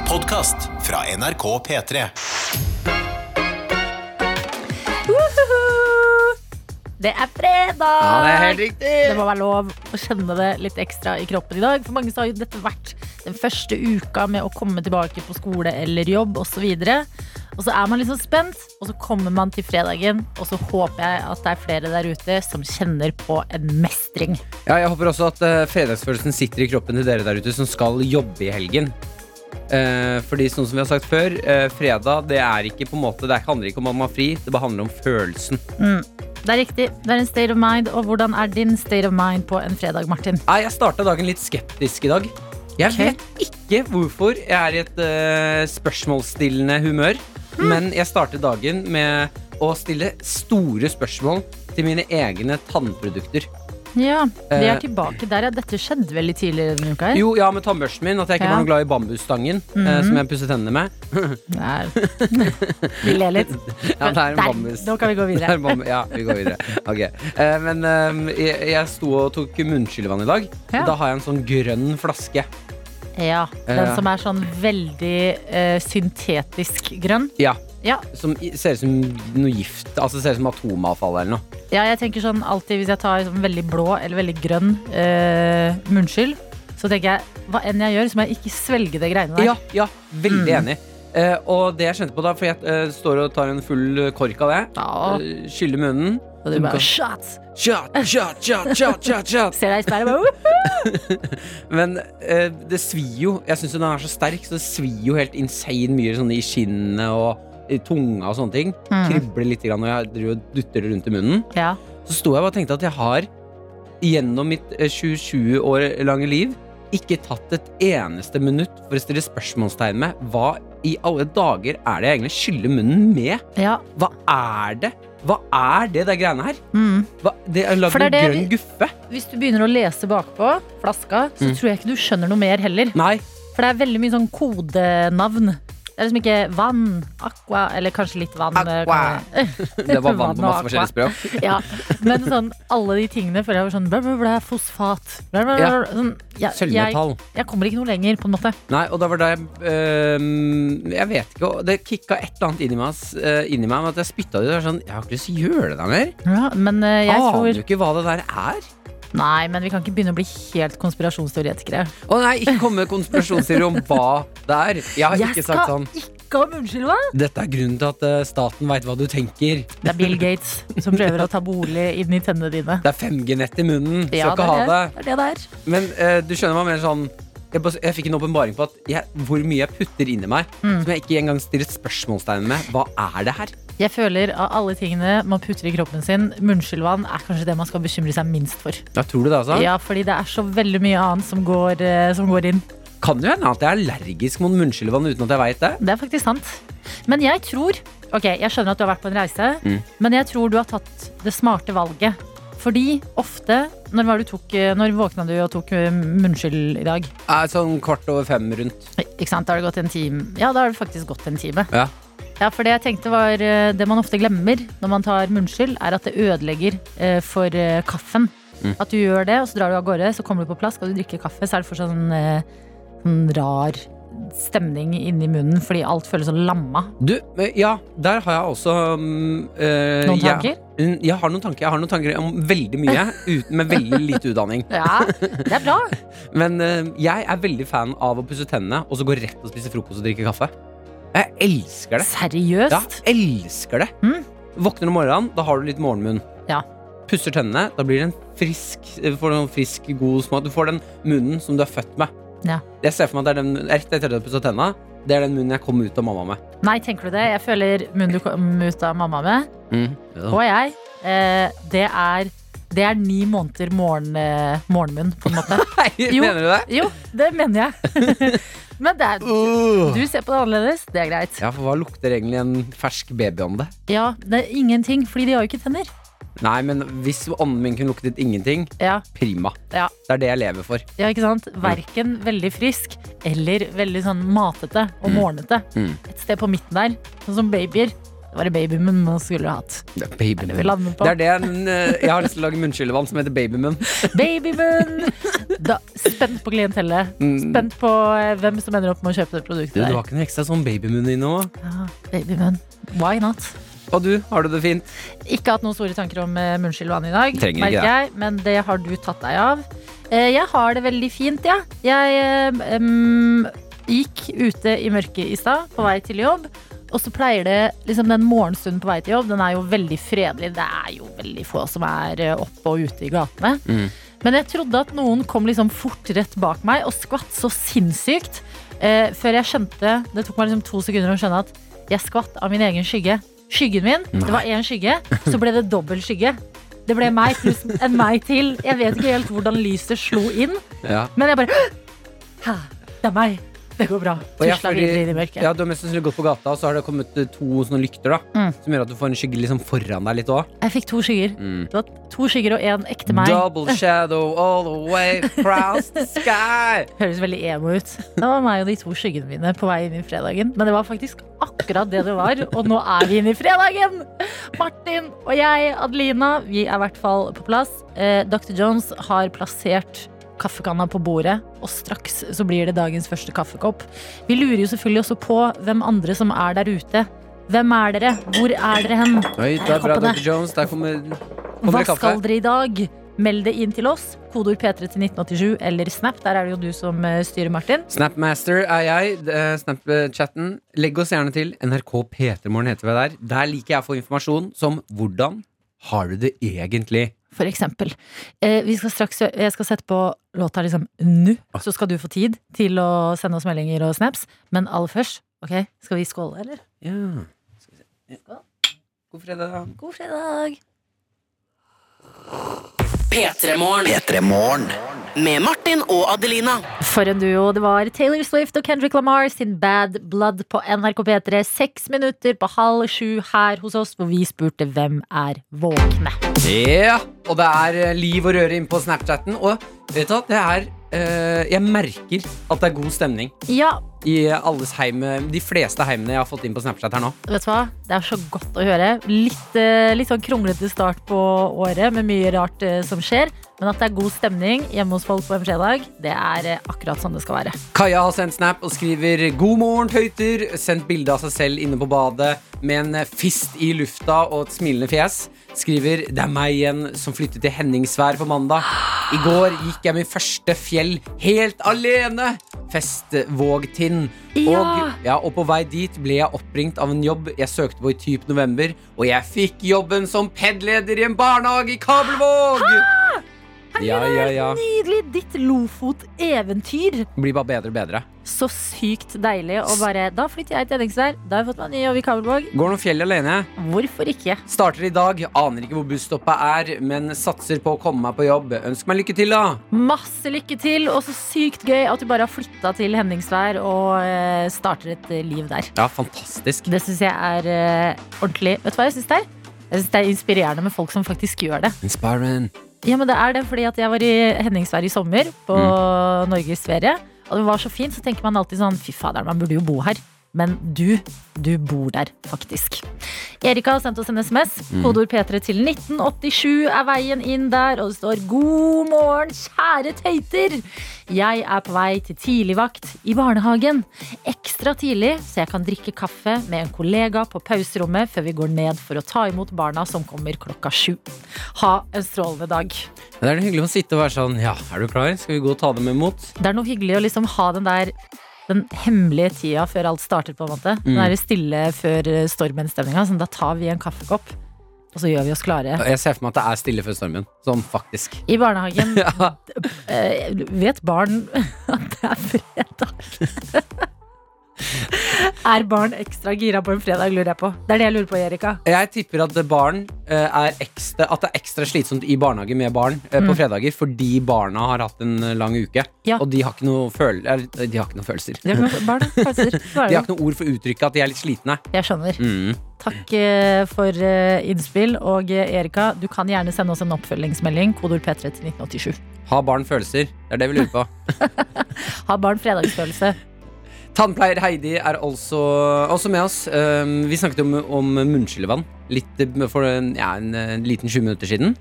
En podkast fra NRK P3. Det er fredag! Ja, det er helt riktig. Det må være lov å kjenne det litt ekstra i kroppen i dag. For mange så har jo dette vært den første uka med å komme tilbake på skole eller jobb osv. Og så er man sånn spent, og så kommer man til fredagen, og så håper jeg at det er flere der ute som kjenner på en mestring. Ja, jeg håper også at eh, fredagsfølelsen sitter i kroppen til dere der ute som skal jobbe i helgen. Eh, fordi sånn som vi har sagt før, eh, fredag det er ikke på en måte Det handler ikke om at man har fri, det bare handler om følelsen. Det er riktig. Det er en state of mind. Og hvordan er din state of mind på en fredag, Martin? Nei, jeg starta dagen litt skeptisk i dag. Jeg okay. vet ikke hvorfor jeg er i et uh, spørsmålsstillende humør. Men jeg startet dagen med å stille store spørsmål til mine egne tannprodukter. Ja, vi er Eh, tilbake der. Ja. Dette skjedde veldig tidligere denne uka. her. Jo, ja, med tannbørsten min. At jeg ikke Ja. var noe glad i bambusstangen eh, som jeg pusset tennene med. Nei. Vi ler litt. Ja, det er en Der, bambus. Nå kan vi gå videre. er Ja, vi går videre. Ok. Eh, men jeg, jeg sto og tok munnskyllevann i dag. Ja. Da har jeg en sånn grønn flaske. Ja, Den som er sånn veldig uh, syntetisk grønn. Ja, Ja. Som ser ut som noe gift. Altså ser ut som atomavfall eller noe. ja, jeg tenker sånn alltid hvis jeg tar sånn veldig blå eller veldig grønn eh, munnskyld, så tenker jeg hva enn jeg gjør, så må jeg ikke svelge det greiene der. Ja, ja, veldig Mm. enig. Eh, og det jeg skjønte på da, for jeg eh, står og tar en full kork av det, Ja, eh, skyller munnen og du bare shots! Shot, shot, shot, shot, shot, shot. Ser deg i speilet bare Men eh, det svir jo. Jeg syns den er så sterk, så det svir jo helt insane mye sånn i skinnet og i tunga og sånne ting. Mm. Kribler litt grann når jeg driver og dutter det rundt i munnen. Ja. Så sto jeg og tenkte at jeg har gjennom mitt eh, 27 år lange liv ikke tatt et eneste minutt for å stille spørsmålstegn med hva i alle dager er det jeg egentlig skyller munnen med? ja. Hva er det? Hva er det der greiene her? Mm. Hva, det er lagd det grønn guffe? Hvis du begynner å lese bakpå flaska, så Mm. tror jeg ikke du skjønner noe mer heller. Nei. For det er veldig mye sånn kodenavn. Det er liksom ikke vann, aqua, eller kanskje litt vann. eh, Aqua. Det var vann på og masse forskjellige språk. Ja, men sånn, alle de tingene føler jeg var sånn bla, bla, bla, fosfat. Bla, bla, bla, sånn, jeg, jeg, Sølvmetall. jeg kommer ikke noe lenger, på en måte. Nei, og da var det øhm, Jeg vet ikke, det kicka et eller annet inn i meg, øh, inn i meg at jeg spytta det ut. Sånn, jeg har ikke lyst til å gjøre det der mer. Ja, men eh, jeg Aner tror du ikke hva det der er. Nei, men vi kan ikke begynne å bli helt konspirasjonsteoretikere. Å nei, ikke komme med konspirasjonsteorier om hva det er. Jeg har Jeg ikke sagt skal sånn ikke ha unnskyld, hva? Dette er grunnen til at øh, staten veit hva du tenker. Det er Bill Gates som prøver å ta bolig inn i tennene dine. Det er 5G-nett i munnen. Skal ikke ha det. det er det. Men uh, du skjønner meg mer sånn jeg, bare, jeg fikk en åpenbaring på at jeg, hvor mye jeg putter inni meg, Mm. som jeg ikke engang stiller spørsmålstegn med. Hva er det her? Jeg føler av alle tingene man putter i kroppen sin, munnskyllvann er kanskje det man skal bekymre seg minst for. Ja, tror du det, altså? Ja, fordi det er så veldig mye annet som går, eh, som går inn. Kan jo hende at jeg er allergisk mot munnskyllvann uten at jeg veit det. Det er faktisk sant. Men jeg tror Ok, jeg skjønner at du har vært på en reise, Mm. men jeg tror du har tatt det smarte valget. Fordi ofte Når, var du tok, eh, når våkna du og tok munnskyld i dag? Sånn kvart over fem rundt. Ikke sant, da har det gått en time. Ja, da har det faktisk gått en time. Ja. Ja, for det jeg tenkte var eh, Det man ofte glemmer når man tar munnskyld, er at det ødelegger eh, for eh, kaffen. Mm. At du gjør det, og så drar du av gårde, så kommer du på plass, skal du drikke kaffe, så er det fortsatt sånn, sånn rar stemning inni munnen fordi alt føles så lamma. Du, ja, der har jeg også um, eh, Noen tanker? Mm, Jeg, har noen tanker. Jeg har noen tanker om veldig mye, uten, med veldig lite utdanning. Ja, det er bra. Men jeg er veldig fan av å pusse tennene og så gå rett og spise frokost og drikke kaffe. Jeg elsker det. Seriøst? Ja, elsker det. Mm. Våkner om morgenen, da har du litt morgenmunn. Ja. Pusser tennene, da blir det en frisk, eh, får en frisk, god smak. Du får den munnen som du er født med. Ja. Jeg ser for meg at det er den, rett etter at har pusset tennene, det er den munnen jeg kom ut av mamma med. Nei, tenker du det? Jeg føler munnen du kom ut av mamma med, Mm. Ja. og jeg, eh, det er det er ni måneder morgen, eh, morgenmunn, på en måte. Nei, Jo. mener du det? Jo, det mener jeg. Men det er, du ser på det annerledes. Det er greit. Ja, for hva lukter egentlig en fersk babyånde? Ja, det er ingenting, fordi de har jo ikke tenner. Nei, men hvis ånden min kunne luktet ingenting, Ja, prima. Ja. Det er det jeg lever for. ja ikke sant? Verken veldig frisk eller veldig sånn matete og mornete. Mm. Et sted på midten der, sånn som babyer. Det var det babymunn man skulle hatt. Det er Det lander på. Det er det en, eh, jeg har lyst til å lage munnskyllevann som heter babymunn. Babymunn! Spent på klientellet. Mm. Spent på eh, hvem som ender opp med å kjøpe det Du, produktet du du har ikke noe ekstra sånn babymunn i nå? Ja, babymunn. Why not? Og du, har du det fint? Ikke hatt noen store tanker om munnskyllevann i dag, Trenger ikke det. jeg, men det har du tatt deg av. Eh, jeg har det veldig fint, ja. Jeg Jeg um, gikk ute i mørket i stad, på vei til jobb. Og så pleier det, liksom den morgenstunden på vei til jobb, den er jo veldig fredelig. Det er jo veldig få som er eh, oppe og ute i gatene. Mm. Men jeg trodde at noen kom liksom fort rett bak meg og skvatt så sinnssykt. Eh, før jeg skjønte Det tok meg liksom to sekunder å skjønne at jeg skvatt av min egen skygge. Skyggen min, det var én skygge, så ble det dobbel skygge. Det ble meg pluss en meg til. Jeg vet ikke helt hvordan lyset slo inn, Ja. men jeg bare Hæ, Det er meg. Det går bra. Tusla fordi- videre inn i mørket. ja, Du har mest sannsynlig gått på gata, og så har det kommet eh, to sånne lykter da Mm. som gjør at du får en skygge liksom foran deg litt òg. Jeg fikk to skygger. Mm. Det var to skygger og én ekte meg. Double shadow all the way across the sky. Høres veldig emo ut. Det var meg og de to skyggene mine på vei inn i fredagen. Men det var faktisk akkurat det det var, og nå er vi inne i fredagen! Martin og jeg, Adelina, vi er i hvert fall på plass. Eh, Dr. Jones har plassert kaffekanna på bordet, og straks så blir det dagens første kaffekopp. Vi lurer jo selvfølgelig også på hvem andre som er der ute. Hvem er dere? Hvor er dere hen? Oi, det er bra, Dr. Jones. Der kommer, kommer Hva kaffe. skal dere i dag? Meld det inn til oss. Kodeord P3 til 1987 eller Snap. Der er det jo du som eh, styrer, Martin. Snapmaster er jeg. Snapchatten. Legg oss gjerne til. NRK P3morgen heter vi der. Der liker jeg å få informasjon som hvordan har du det egentlig? For eksempel. Eh, vi skal straks, jeg skal sette på låta liksom nå, så skal du få tid til å sende oss meldinger og snaps. Men aller først, ok, skal vi skåle, eller? Ja. Skal vi se. Ja. God fredag. God fredag! P3morgen. P3morgen. Med Martin og Adelina. For en duo. Det var Taylor Swift og Kendrick Lamar sin Bad Blood på NRK P3. Seks minutter på halv sju her hos oss, hvor vi spurte hvem er våkne. Ja, og det er liv og røre inne på Snapchatten. Og vet du hva, det er eh, Jeg merker at det er god stemning Ja, i alles heim, de fleste heimene jeg har fått inn på Snapchat her nå. vet du hva? Det er så godt å høre. Litt, eh, litt sånn kronglete start på året med mye rart eh, som skjer. Men at det er god stemning hjemme hos folk på en fredag, det er eh, akkurat sånn det skal være. Kaja har sendt snap og skriver 'God morgen, tøyter'. Sendt bilde av seg selv inne på badet med en eh, fist i lufta og et smilende fjes. Skriver 'Det er meg igjen som flyttet til Henningsvær på mandag'. I går gikk jeg min første fjell helt alene. Festvågtind. Og, ja, og på vei dit ble jeg oppringt av en jobb jeg søkte på i typ november. Og jeg fikk jobben som PED-leder i en barnehage i Kabelvåg! Ja, ja, ja. Nydelig! Ditt Lofot-eventyr. Blir bare bedre og bedre. Så sykt deilig. å bare, da flytter jeg til Henningsvær. Da har jeg fått meg ny jobb i Kabelvåg. Går noen fjell alene? Hvorfor ikke? Starter i dag, aner ikke hvor busstoppet er, men satser på å komme meg på jobb. Ønsk meg lykke til, da! Masse lykke til, og så sykt gøy at du bare har flytta til Henningsvær og eh, starter et eh, liv der. Ja, fantastisk. Det syns jeg er eh, ordentlig Vet du hva jeg syns det er? Jeg synes Det er inspirerende med folk som faktisk gjør det. Inspiring. Ja, men det er det fordi at jeg var i Henningsvær i sommer på Mm. norgesferie. Og det var så fint, så tenker man alltid sånn Fy fader, man burde jo bo her. Men du, du bor der faktisk. Erika har sendt oss en SMS. Mm. Kodeord P3 til 1987 er veien inn der, og det står 'God morgen, kjære tøyter'. Jeg er på vei til tidligvakt i barnehagen. Ekstra tidlig, så jeg kan drikke kaffe med en kollega på pauserommet før vi går ned for å ta imot barna som kommer klokka sju. Ha en strålende dag. Det er hyggelig å sitte og være sånn Ja, er du klar? Skal vi gå og ta dem imot? Det er noe hyggelig å liksom ha den der den hemmelige tida før alt starter, på en måte. Den derre stille før eh, stormen-stemninga. Sånn, da tar vi en kaffekopp, og så gjør vi oss klare. Jeg ser for meg at det er stille før stormen. Sånn faktisk. I barnehagen Ja. eh, vet barn at det er fredag. Er barn ekstra gira på en fredag, lurer jeg på. Det er det jeg lurer på, Erika. Jeg tipper at barn eh, er ekstra At det er ekstra slitsomt i barnehage med barn mm. på fredager fordi barna har hatt en eh, lang uke. Ja. Og de har ikke noe føl De har ikke noe følelser. Det er barn, følelser. De har ikke noe ord for å uttrykke at de er litt slitne. Jeg skjønner. Mm. Takk eh, for eh, innspill. Og eh, Erika, du kan gjerne sende oss en oppfølgingsmelding. Kodord P3 til 1987. Ha barn følelser? Det er det vi lurer på. Ha barn fredagsfølelse. Tannpleier Heidi er altså også med oss. Um, vi snakket om, om munnskyllevann litt eh, for en, ja, en, en liten 20 minutter siden.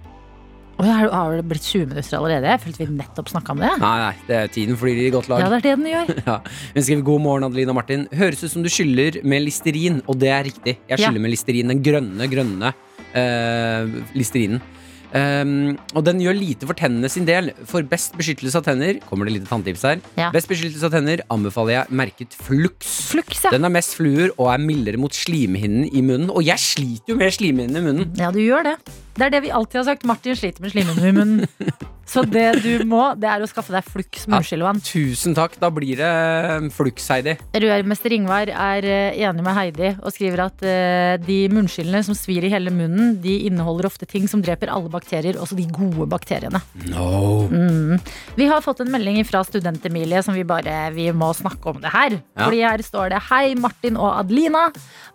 Og har har det blitt 20 minutter allerede? Jeg følte vi nettopp snakka om det. Nei, nei, det er tiden flyr i godt lag. Ja, det er det den gjør. Ja. Hun skriver god morgen, Adeline og Martin. Høres ut som du skyller med listerin, og det er riktig. Jeg Ja. skyller med listerin. Den grønne, grønne uh, listerinen. Um, og den gjør lite for tennene sin del. For best beskyttelse av tenner Kommer det lite tanntips her Ja. Best beskyttelse av tenner anbefaler jeg merket Flux. Flux, ja. Den har mest fluer og er mildere mot slimhinnen i munnen. Og jeg sliter jo med slimhinnen i munnen. Ja, du gjør det. Det er det vi alltid har sagt. Martin sliter med slimhinnen i munnen. Så det du må, det er å skaffe deg Flux munnskyllevann. Tusen takk. Da blir det um, Flux, Heidi. Rørmester Ingvar er eh, enig med Heidi og skriver at eh, de munnskyllene som svir i hele munnen, de inneholder ofte ting som dreper alle bakterier, også de gode bakteriene. No. Mm. Vi har fått en melding fra student-Emilie som vi bare Vi må snakke om det her. Ja. Fordi her står det Hei, Martin og Adelina.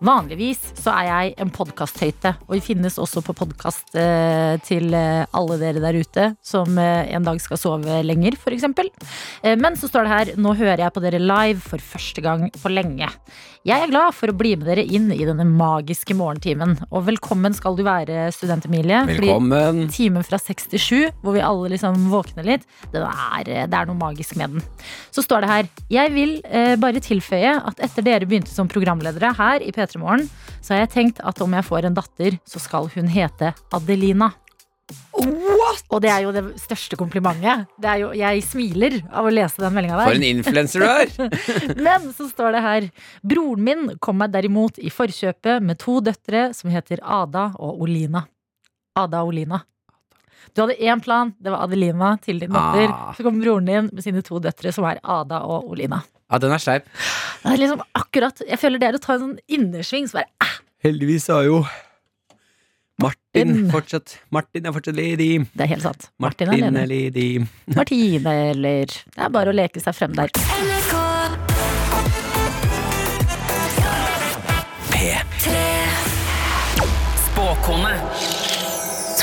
Vanligvis så er jeg en podkasthøyte, og vi finnes også på podkast eh, til alle dere der ute som en dag skal sove lenger, f.eks. Eh, men så står det her Nå hører jeg på dere live for første gang på lenge. Jeg er glad for å bli med dere inn i denne magiske morgentimen. Og velkommen skal du være, student-Emilie. fordi Velkommen. timen fra 6 til 7, hvor vi alle liksom våkner litt, det er, det er noe magisk med den. Så står det her Jeg vil eh, bare tilføye at etter dere begynte som programledere her i P3 Morgen, så har jeg tenkt at om jeg får en datter, så skal hun hete Adelina. Og det er jo det største komplimentet. Det er jo, jeg smiler av å lese den meldinga der. For en influenser du er. Men så står det her Broren min kom meg derimot i forkjøpet med to døtre som heter Ada og Olina. Ada og Olina. Du hadde én plan, det var Adelina til din datter. Ah. Så kom broren din med sine to døtre, som er Ada og Olina. Ja, den er. Er liksom akkurat, Jeg føler det er å ta en sånn innersving. Så bare, ah, Heldigvis er jo Martin Martin. fortsatt Martin er fortsatt ledig. det er helt sant. Martin Martin er er ledig. Martine, eller Det er bare å leke seg frem der. Spåkone.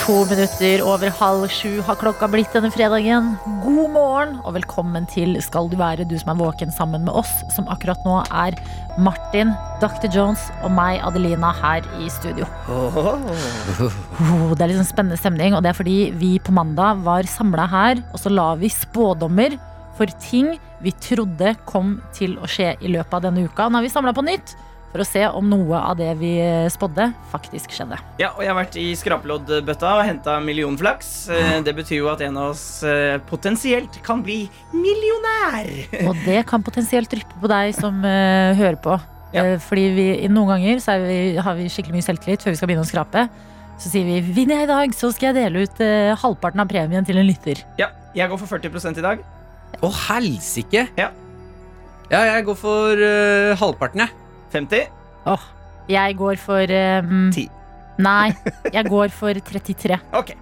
To minutter over halv sju har klokka blitt denne fredagen. God morgen og velkommen til Skal du være, du som er våken sammen med oss, som akkurat nå er Martin, Dr. Jones og meg, Adelina, her i studio. Oh, det er litt sånn spennende stemning, og det er fordi vi på mandag var samla her, og så la vi spådommer for ting vi trodde kom til å skje i løpet av denne uka. Nå er vi samla på nytt for å se om noe av det vi spådde, faktisk skjedde. Ja, og jeg har vært i skrapeloddbøtta og henta millionflaks. Eh, Det betyr jo at en av oss eh, potensielt kan bli millionær. Og det kan potensielt dryppe på deg som eh, hører på. Ja. Eh, fordi vi, noen ganger så er vi, har vi skikkelig mye selvtillit før vi skal begynne å skrape. Så sier vi vinner jeg i dag, så skal jeg dele ut eh, halvparten av premien til en lytter. Ja, jeg går for 40 i dag. Å, helsike! Ja. Ja, jeg går for eh, halvparten, jeg. 50. Åh, jeg går for um, Ti. Nei, jeg går for 33. Ok.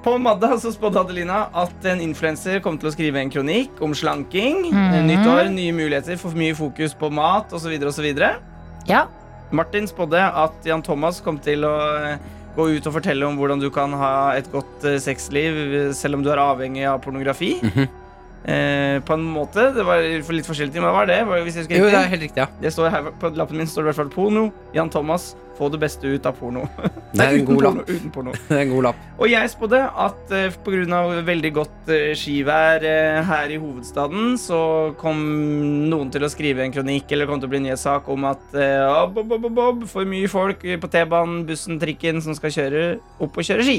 På mandag så spådde Adelina at en influenser kom til å skrive en kronikk om slanking. Mhm. Nytt år, nye muligheter, for mye fokus på mat osv. osv. Ja, Martin spådde at Jan Thomas kom til å eh, gå ut og fortelle om hvordan du kan ha et godt eh, sexliv eh, selv om du er avhengig av pornografi. Mhm. Eh, på en måte. Det var for litt forskjellige ting. Hva var det? Var det hvis jeg husker Jo, det er helt riktig, ja. Det står her På lappen min står det i hvert fall porno. Jan Thomas, få det beste ut av porno. Det er en god god porno, lapp. uten porno. Det er en god lapp. Og jeg spådde at eh, pga. veldig godt eh, skivær eh, her i hovedstaden, så kom noen til å skrive en kronikk eller kom til å bli en nyhetssak om at eh, bob, bob, bob, bob, for mye folk på T-banen, bussen, trikken som skal kjøre opp og kjøre ski.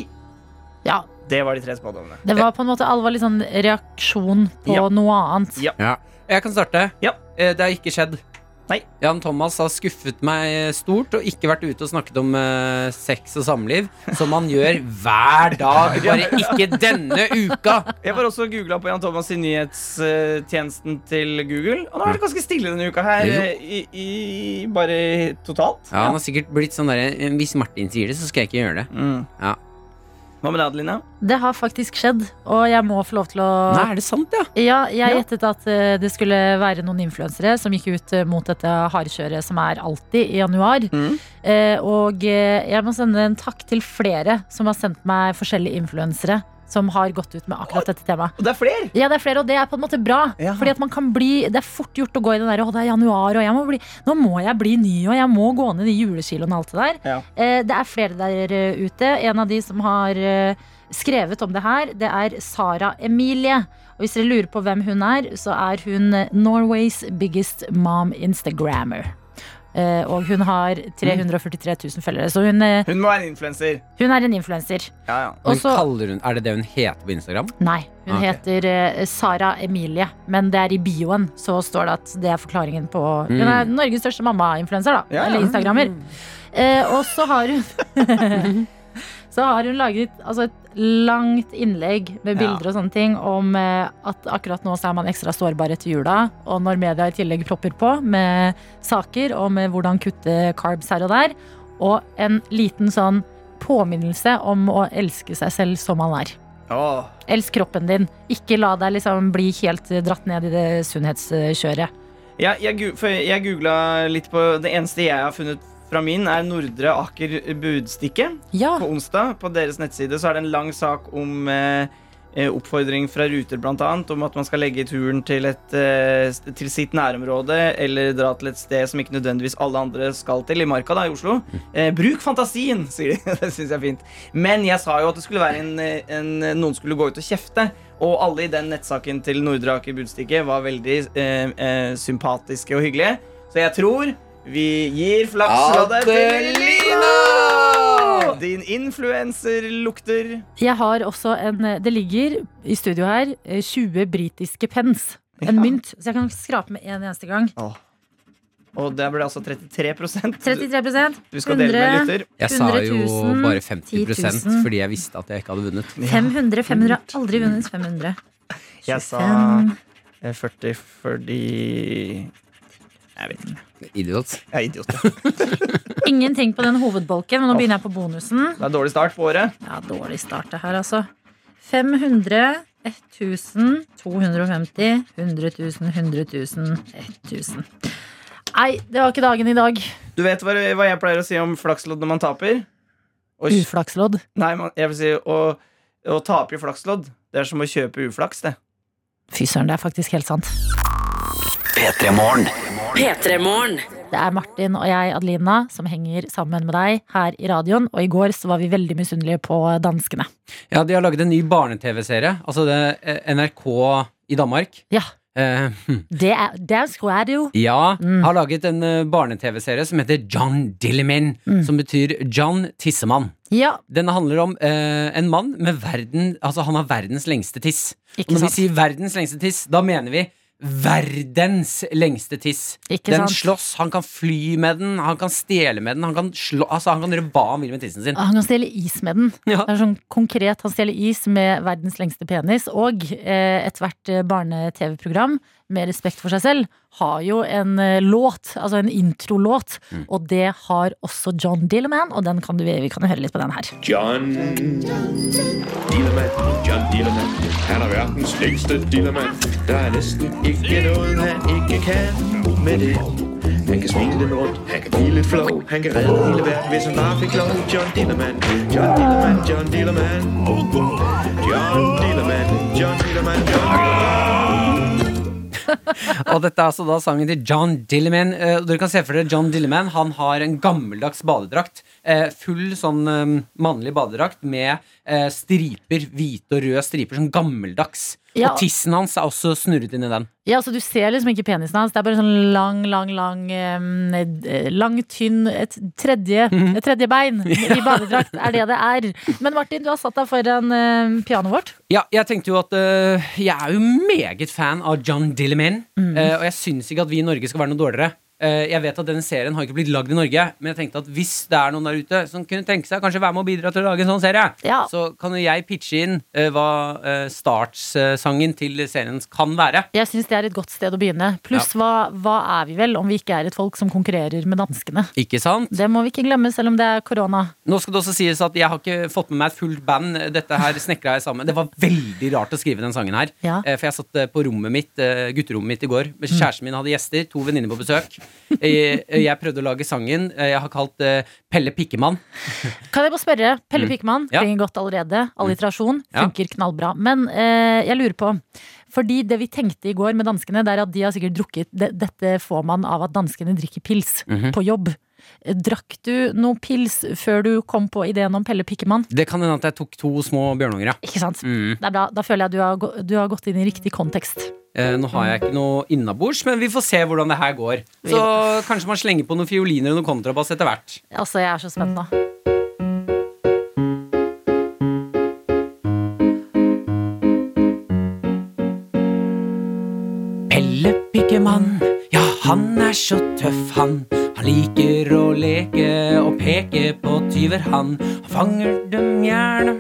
ja. Det var de tre spådommene. Det var på en måte alvorlig sånn reaksjon på Ja. noe annet. Ja. Ja. Jeg kan starte. Ja. Eh, Det har ikke skjedd. Nei. Jan Thomas har skuffet meg stort og ikke vært ute og snakket om eh, sex og samliv, som han gjør hver dag, bare ikke denne uka. Jeg var også googla på Jan Thomas i nyhetstjenesten til Google, og nå er det ganske stille denne uka her. Eh, I, i, bare totalt. Ja, Han har sikkert blitt sånn derre Hvis Martin sier det, så skal jeg ikke gjøre det. Mm. Ja. Hva med deg, Adelina? Det har faktisk skjedd, og jeg må få lov til å Nei, er det sant, ja? Ja, jeg Ja. gjettet at eh, det skulle være noen influensere som gikk ut eh, mot dette hardkjøret som er alltid i januar. Mm. Eh, og eh, jeg må sende en takk til flere som har sendt meg forskjellige influensere som har gått ut med akkurat dette temaet. Og det er flere! Ja, det er flere, og det er på en måte bra. Ja. Fordi at man kan bli Det er fort gjort å gå i den der Å, det er januar, og jeg må bli, nå må jeg bli ny, og jeg må gå ned de julekiloene og alt det der. Ja. Eh, det er flere der eh, ute. En av de som har eh, skrevet om det her, det er Sara Emilie. Og hvis dere lurer på hvem hun er, så er hun Norways biggest mom instagrammer. Eh, og hun har 343 000 følgere, så hun, uh, Hun må være en influenser. hun er en influenser. Ja, ja. Men Og så- kaller hun, er det det hun heter på Instagram? Nei, hun okay. heter uh, Sara Emilie, men det er i bioen. Så står det at det er forklaringen på Hun er Norges største mamma-influenser, da. Mm. Ja, ja. Eller instagrammer. Eh, og så har hun Så har hun laget altså, et langt innlegg med Ja. bilder og sånne ting om eh, at akkurat nå så er man ekstra sårbar etter jula. Og når media i tillegg propper på med saker om med hvordan kutte carbs her og der. Og en liten sånn påminnelse om å elske seg selv som man er. Åh. Elsk kroppen din. Ikke la deg liksom bli helt dratt ned i det sunnhetskjøret. Ja, jeg, jeg googla litt på Det eneste jeg har funnet fra min, er Nordre Aker Budstikke. Ja, På onsdag på deres nettside så er det en lang sak om eh, eh, oppfordring fra Ruter annet, om at man skal legge turen til, et, eh, til sitt nærområde eller dra til et sted som ikke nødvendigvis alle andre skal til, i Marka da, i Oslo. Eh, bruk fantasien, sier de. det syns jeg er fint. Men jeg sa jo at det skulle være en, eh, en, noen skulle gå ut og kjefte. Og alle i den nettsaken til Nordre Aker Budstikke var veldig eh, eh, sympatiske og hyggelige. Så jeg tror vi gir flaksloddet til Lina! Din influenser lukter. jeg har også en Det ligger i studio her eh, 20 britiske pence. En Ja. mynt. Så jeg kan skrape med en eneste gang. Og der ble det altså 33% 33 Du skal dele med 100, lytter. Jeg sa jo 000, bare 50 10 000. fordi jeg visste at jeg ikke hadde vunnet. 500. 500 har aldri vunnet 500. Jeg sa 25. eh, 40 fordi Jeg vet ikke. Idiot. Jeg er idiot. ja. Ingenting på den hovedbolken, men nå begynner jeg på bonusen. Det er dårlig start på året. Ja, dårlig start det her, altså. 500, 1000, 250, 100 000, 100 000, 1000. Nei, det var ikke dagen i dag. Du vet hva, hva jeg pleier å si om flakslodd når man taper? Og, Uflakslodd. nei, man, jeg vil si å, å tape i flakslodd. Det er som å kjøpe uflaks, det. Fy søren, det er faktisk helt sant. P3 Morgen. P3morgen. Det er Martin og jeg, Adelina, som henger sammen med deg her i radioen. Og i går så var vi veldig misunnelige på danskene. Ja, de har laget en ny barne-TV-serie. Altså det er NRK i Danmark. Ja, Eh, hm. det er, er radio. ja, har laget en eh, barne-TV-serie som heter John Dilliman, som betyr John Tissemann. Ja, Den handler om eh, en mann med verden Altså han har verdens lengste tiss. Ikke Og når sant. vi sier verdens lengste tiss, da mener vi verdens lengste tiss. Ikke den sant. slåss, han kan fly med den, han kan stjele med den, han kan, slå, altså, han kan gjøre hva han vil med tissen sin. Han kan stjele is med den. Ja. Det er sånn konkret, Han stjeler is med verdens lengste penis. Og eh, ethvert eh, barne-TV-program med respekt for seg selv har jo en eh, låt, altså en introlåt. Mm. Og det har også John Dilleman, og den kan du, vi kan jo høre litt på den her. John Dillermand, John Dillermand Han er verdens længste dillermand Det er nesten ikke noe han ikke kan med det Han kan svinge den rundt, han kan bli litt flow. Han kan redde hele verden, hvis han bare fikk lov John Dillermand, John Dillermand, John Dillermand John Dillermand, John Dillermand, John Dillermand Og dette er altså da sangen til John Dilliman. Eh, dere kan se for dere John Dilliman Han har en gammeldags badedrakt. Eh, full sånn eh, mannlig badedrakt med eh, striper, hvite og røde striper. Sånn gammeldags. Ja. Og tissen hans er også snurret inn i den. Ja, så Du ser liksom ikke penisen hans. Det er bare sånn lang, lang, lang eh, Lang, tynn Et tredje, Mhm. et tredje bein i badedrakt er det det er. Men Martin, du har satt deg foran eh, pianoet vårt. Ja, jeg tenkte jo at uh, Jeg er jo meget fan av John Dilliman. Uh, og jeg syns ikke at vi i Norge skal være noe dårligere. Eh, jeg vet at denne serien har ikke blitt lagd i Norge, men jeg tenkte at hvis det er noen der ute som kunne tenke seg kanskje være med å bidra til å lage en sånn serie, Ja. så kan jo jeg pitche inn eh, hva uh, startsangen til serien kan være. Jeg syns det er et godt sted å begynne. Pluss, hva, hva er vi vel om vi ikke er et folk som konkurrerer med danskene? Ikke sant? Det må vi ikke glemme, selv om det er korona. Nå skal det også sies at jeg har ikke fått med meg et fullt band. Dette her snekra jeg sammen. Det var veldig rart å skrive den sangen her. Ja. Eh, For jeg satt eh, på rommet mitt, eh, gutterommet mitt i går. Kjæresten min hadde gjester, to venninner på besøk. Jeg, jeg prøvde å lage sangen. eh, Jeg har kalt eh, Pelle Pikkemann. Kan jeg bare spørre, Pelle Mm. Pikkemann, Ja. klinger godt allerede. Alliterasjon Ja. funker knallbra. Men eh, jeg lurer på fordi det vi tenkte i går med danskene, det er at de har sikkert drukket Dette får man av at danskene drikker pils Mhm. på jobb. Drakk du noe pils før du kom på ideen om Pelle Pikkemann? Det kan hende at jeg tok to små bjørnunger, ja. Ikke sant? Mm. Det er bra. Da føler jeg du har, du har gått inn i riktig kontekst. Eh, nå har jeg ikke noe innabords, men vi får se hvordan det her går. Så kanskje man slenger på noen fioliner og noen kontrabass etter hvert. Altså, jeg er så spent nå. Pelle Pikkemann, ja han er så tøff han. Han liker å leke og peke på tyver han. Han fanger dem gjerne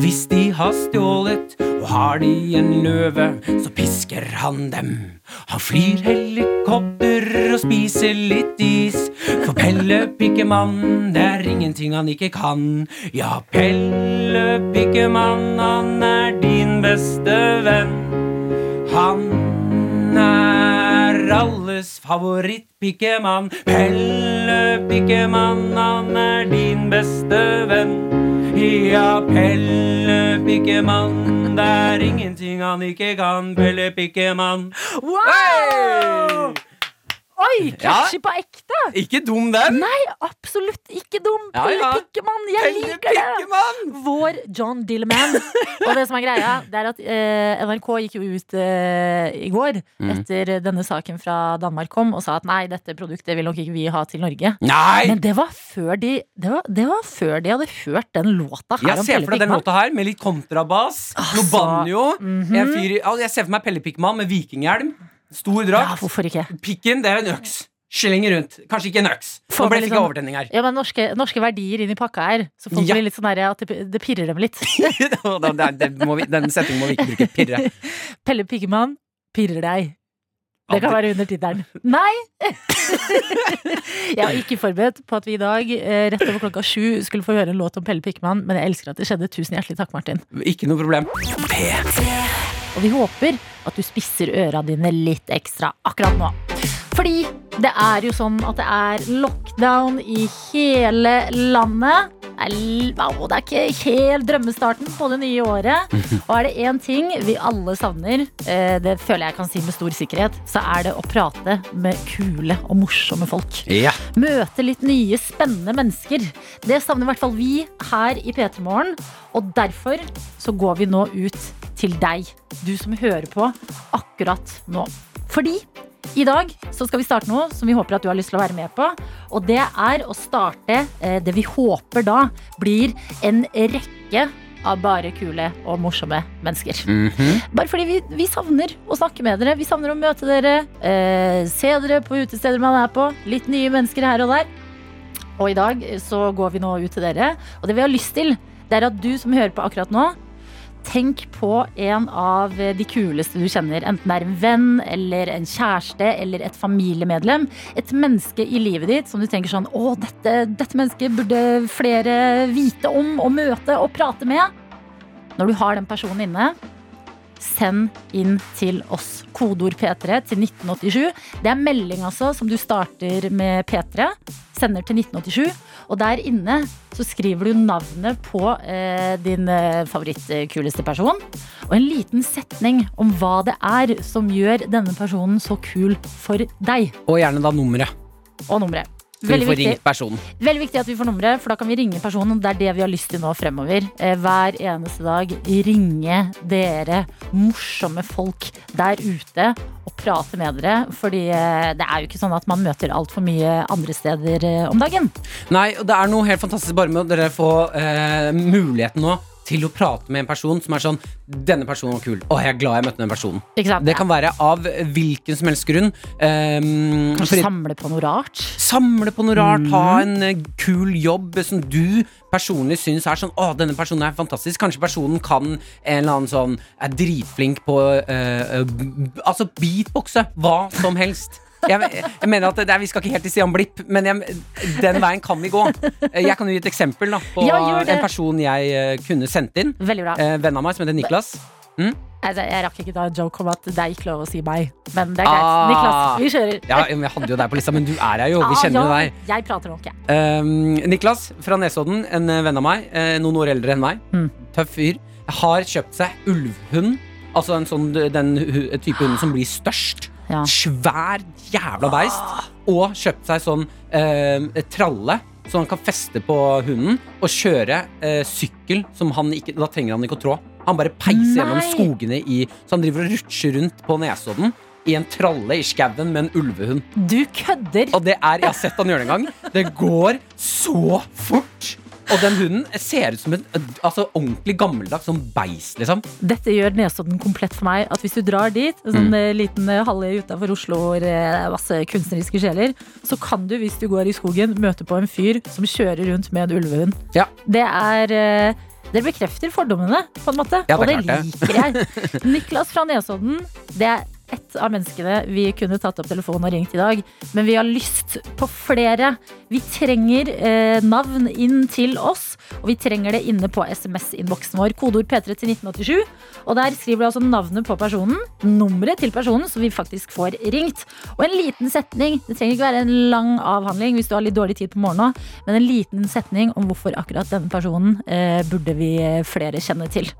hvis de har stjålet, og har de en løve, så pisker han dem. Han flyr helikopter og spiser litt is, for Pelle Pikkemann, det er ingenting han ikke kan. Ja, Pelle Pikkemann, han er din beste venn. Han alles favoritt-pikkemann. Pelle Pikkemann, han er din beste venn. Ja, Pelle Pikkemann, det er ingenting han ikke kan. Pelle Pikkemann. Wow! Oi, catchy på ekte! Ikke dum, den! Nei, absolutt ikke dum. Ja, Pelle ja. Pikkemann, jeg Pelle liker det! Vår John Dilleman. Og det som er greia, det er at eh, NRK gikk jo ut eh, i går Mm. etter denne saken fra Danmark kom og sa at nei, dette produktet vil nok ikke vi ha til Norge. Nei! Men det var før de, det var, det var før de hadde hørt den låta her Jeg ser for deg den låta her med litt kontrabass, noe banjo. Mm -hmm. jeg, fyr, jeg ser for meg Pelle Pikkemann med vikinghjelm, stor Ja, drakt. hvorfor ikke? Pikken, det er en øks. Slenger rundt. Kanskje ikke en øks. Nå ble det ikke sånn- overtenning her. Ja, men norske, norske verdier inn i pakka her. Så folk Ja. blir litt sånn her at det, det pirrer dem litt. Da- da- det må vi, den setningen må vi ikke bruke. Pirre. Pelle Pikkemann pirrer deg. Det kan være under tittelen. Nei! jeg var ikke forberedt på at vi i dag, eh, rett over klokka sju, skulle få høre en låt om Pelle Pikkemann, men jeg elsker at det skjedde. Tusen hjertelig takk, Martin. Ikke noe problem. Og vi håper at du spisser øra dine litt ekstra akkurat nå. Fordi det er jo sånn at det er lockdown i hele landet. Det er, det er ikke helt drømmestarten på det nye året. Og er det én ting vi alle savner, eh, det føler jeg kan si med stor sikkerhet, så er det å prate med kule og morsomme folk. Ja. Møte litt nye, spennende mennesker. Det savner i hvert fall vi her i P3 Morgen. Og derfor så går vi nå ut til deg, du som hører på akkurat nå. Fordi i dag så skal vi starte noe som vi håper at du har lyst til å være med på. Og det er å starte eh, det vi håper da blir en rekke av bare kule og morsomme mennesker. Mhm. Bare fordi vi, vi savner å snakke med dere. Vi savner å møte dere, eh, se dere på utesteder man er på. Litt nye mennesker her og der. Og i dag så går vi nå ut til dere. Og det vi har lyst til, det er at du som hører på akkurat nå, tenk på en av de kuleste du kjenner. Enten det er en venn eller en kjæreste eller et familiemedlem. Et menneske i livet ditt som du tenker sånn Å, dette, dette mennesket burde flere vite om og møte og prate med. Når du har den personen inne, send inn til oss. Kodeord P3 til 1987. Det er melding altså som du starter med P3. Sender til 1987. Og der inne så skriver du navnet på eh, din eh, favorittkuleste person. Og en liten setning om hva det er som gjør denne personen så kul for deg. Og gjerne da nummeret. Og nummeret. Veldig viktig. Veldig viktig at vi får nummeret, for da kan vi ringe personen. Det er det vi har lyst til nå fremover. Eh, Hver eneste dag ringe dere morsomme folk der ute og prate med dere. Fordi eh, det er jo ikke sånn at man møter altfor mye andre steder eh, om dagen. Nei, og det er noe helt fantastisk bare med dere få eh, muligheten nå til å prate med en person som er sånn Denne personen var kul. Å, jeg er glad jeg møtte den personen. Exakt, det Det kan være av hvilken som helst grunn. Um, Kanskje samle på noe rart. Samle på noe rart, ha Mm. en eh, kul jobb som du personlig syns er sånn Å, denne personen er fantastisk. Kanskje personen kan en eller annen sånn Er dritflink på uh, uh, Altså beatboxe. Hva som helst. Jeg, jeg mener at det er, Vi skal ikke helt til Stian Blipp, men jeg, den veien kan vi gå. Jeg kan jo gi et eksempel da på Ja, en person jeg eh, kunne sendt inn. Veldig bra. Eh, venn av meg som heter Niklas. Mm? Jeg, rakk ikke da en joke om at det er ikke lov å si meg. Men det er greit. Ah. Niklas, vi kjører. Ja, jeg hadde jo deg på lista, men du er her jo. Vi kjenner jo Ah, deg. Jeg prater nok, jeg. Um, Niklas fra Nesodden, en eh, venn av meg, noen år eldre enn meg, Mm. tøff fyr, har kjøpt seg ulvhund. Altså en sånn, den type hund som blir størst. Ja. Svær jævla beist. Og kjøpt seg sånn eh, tralle. Så han kan feste på hunden og kjøre eh, sykkel som han ikke Da trenger han ikke å trå. Han bare peiser gjennom skogene i Så han driver og rutsjer rundt på Nesodden i en tralle i skauen med en ulvehund. Du kødder! Og det er, jeg har sett han gjøre det en gang Det går så fort Og den hunden ser ut som en altså, ordentlig gammeldags Sånn beis liksom Dette gjør Nesodden komplett for meg. At Hvis du drar dit, en sånn mm. liten eh, halvøy utenfor Oslo hvor er masse kunstneriske sjeler, så kan du, hvis du går i skogen, møte på en fyr som kjører rundt med en ulvehund. Ja. Det er dere det bekrefter fordommene, på en måte. Ja, det og det liker jeg. Niklas fra Nesodden, det er ett av menneskene vi kunne tatt opp telefonen og ringt i dag. Men vi har lyst på flere. Vi trenger eh, navn inn til oss, og vi trenger det inne på SMS-innboksen vår. Kodeord P3 til 1987. Og der skriver du altså navnet på personen, nummeret til personen, så vi faktisk får ringt. Og en liten setning. Det trenger ikke være en lang avhandling hvis du har litt dårlig tid på morgenen, men en liten setning om hvorfor akkurat denne personen eh, burde vi eh, flere kjenne til.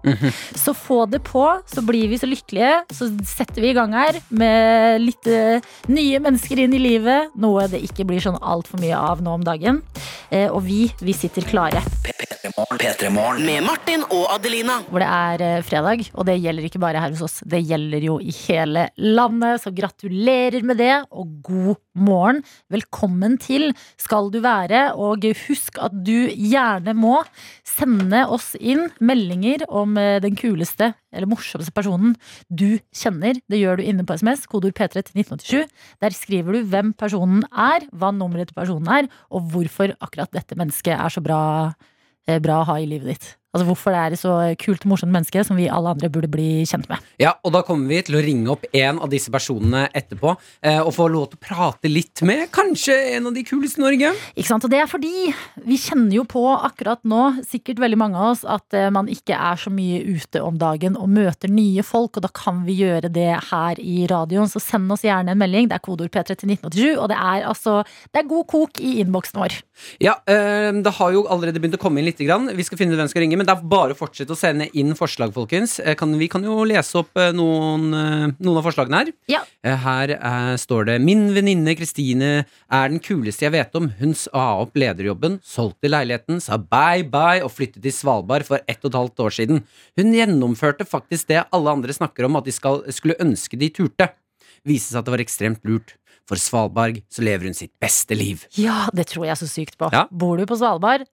Så få det på, så blir vi så lykkelige. Så setter vi i gang her med litt eh, nye mennesker inn i livet. Noe det ikke blir sånn altfor mye av nå om dagen. Eh, og vi, vi sitter klare. P3 Med Martin og Adelina. Hvor det er eh, fredag, og det gjelder ikke bare her hos oss. Det gjelder jo i hele landet, så gratulerer med det, og god morgen. Velkommen til skal du være, og husk at du gjerne må sende oss inn meldinger om eh, den kuleste eller morsomste personen du kjenner. Det gjør du inne på SMS, kodeord P3 til 1987. Der skriver du hvem personen er, hva nummeret til personen er, og hvorfor akkurat dette mennesket er så bra bra å ha i livet ditt. Altså Hvorfor det er et så kult og morsomt menneske som vi alle andre burde bli kjent med. Ja, og da kommer vi til å ringe opp en av disse personene etterpå eh, Og få lov til å prate litt med Kanskje en av de kuleste i Norge Ikke sant? Og det er fordi vi kjenner jo på akkurat nå, sikkert veldig mange av oss, at eh, man ikke er så mye ute om dagen og møter nye folk, og da kan vi gjøre det her i radioen. Så send oss gjerne en melding. Det er kodeord P3 til 1987, og det er altså Det er god kok i innboksen vår. Ja, eh, det har jo allerede begynt å komme inn litt grann. Vi skal finne ut hvem som skal ringe Men det er bare å fortsette å sende inn forslag, folkens Eh, kan, Vi kan jo lese opp eh, noen, eh, noen av forslagene her Ja. Her er, står det Min venninne Kristine er den kuleste jeg vet om. Hun sa opp lederjobben, solgte leiligheten, sa bye bye og flyttet til Svalbard for ett og et halvt år siden. Hun gjennomførte faktisk det alle andre snakker om at de skal, skulle ønske de turte. Viste seg at det var ekstremt lurt. For Svalbard så lever hun sitt beste liv. Ja, det tror jeg så sykt på. Ja. Bor du på Svalbard?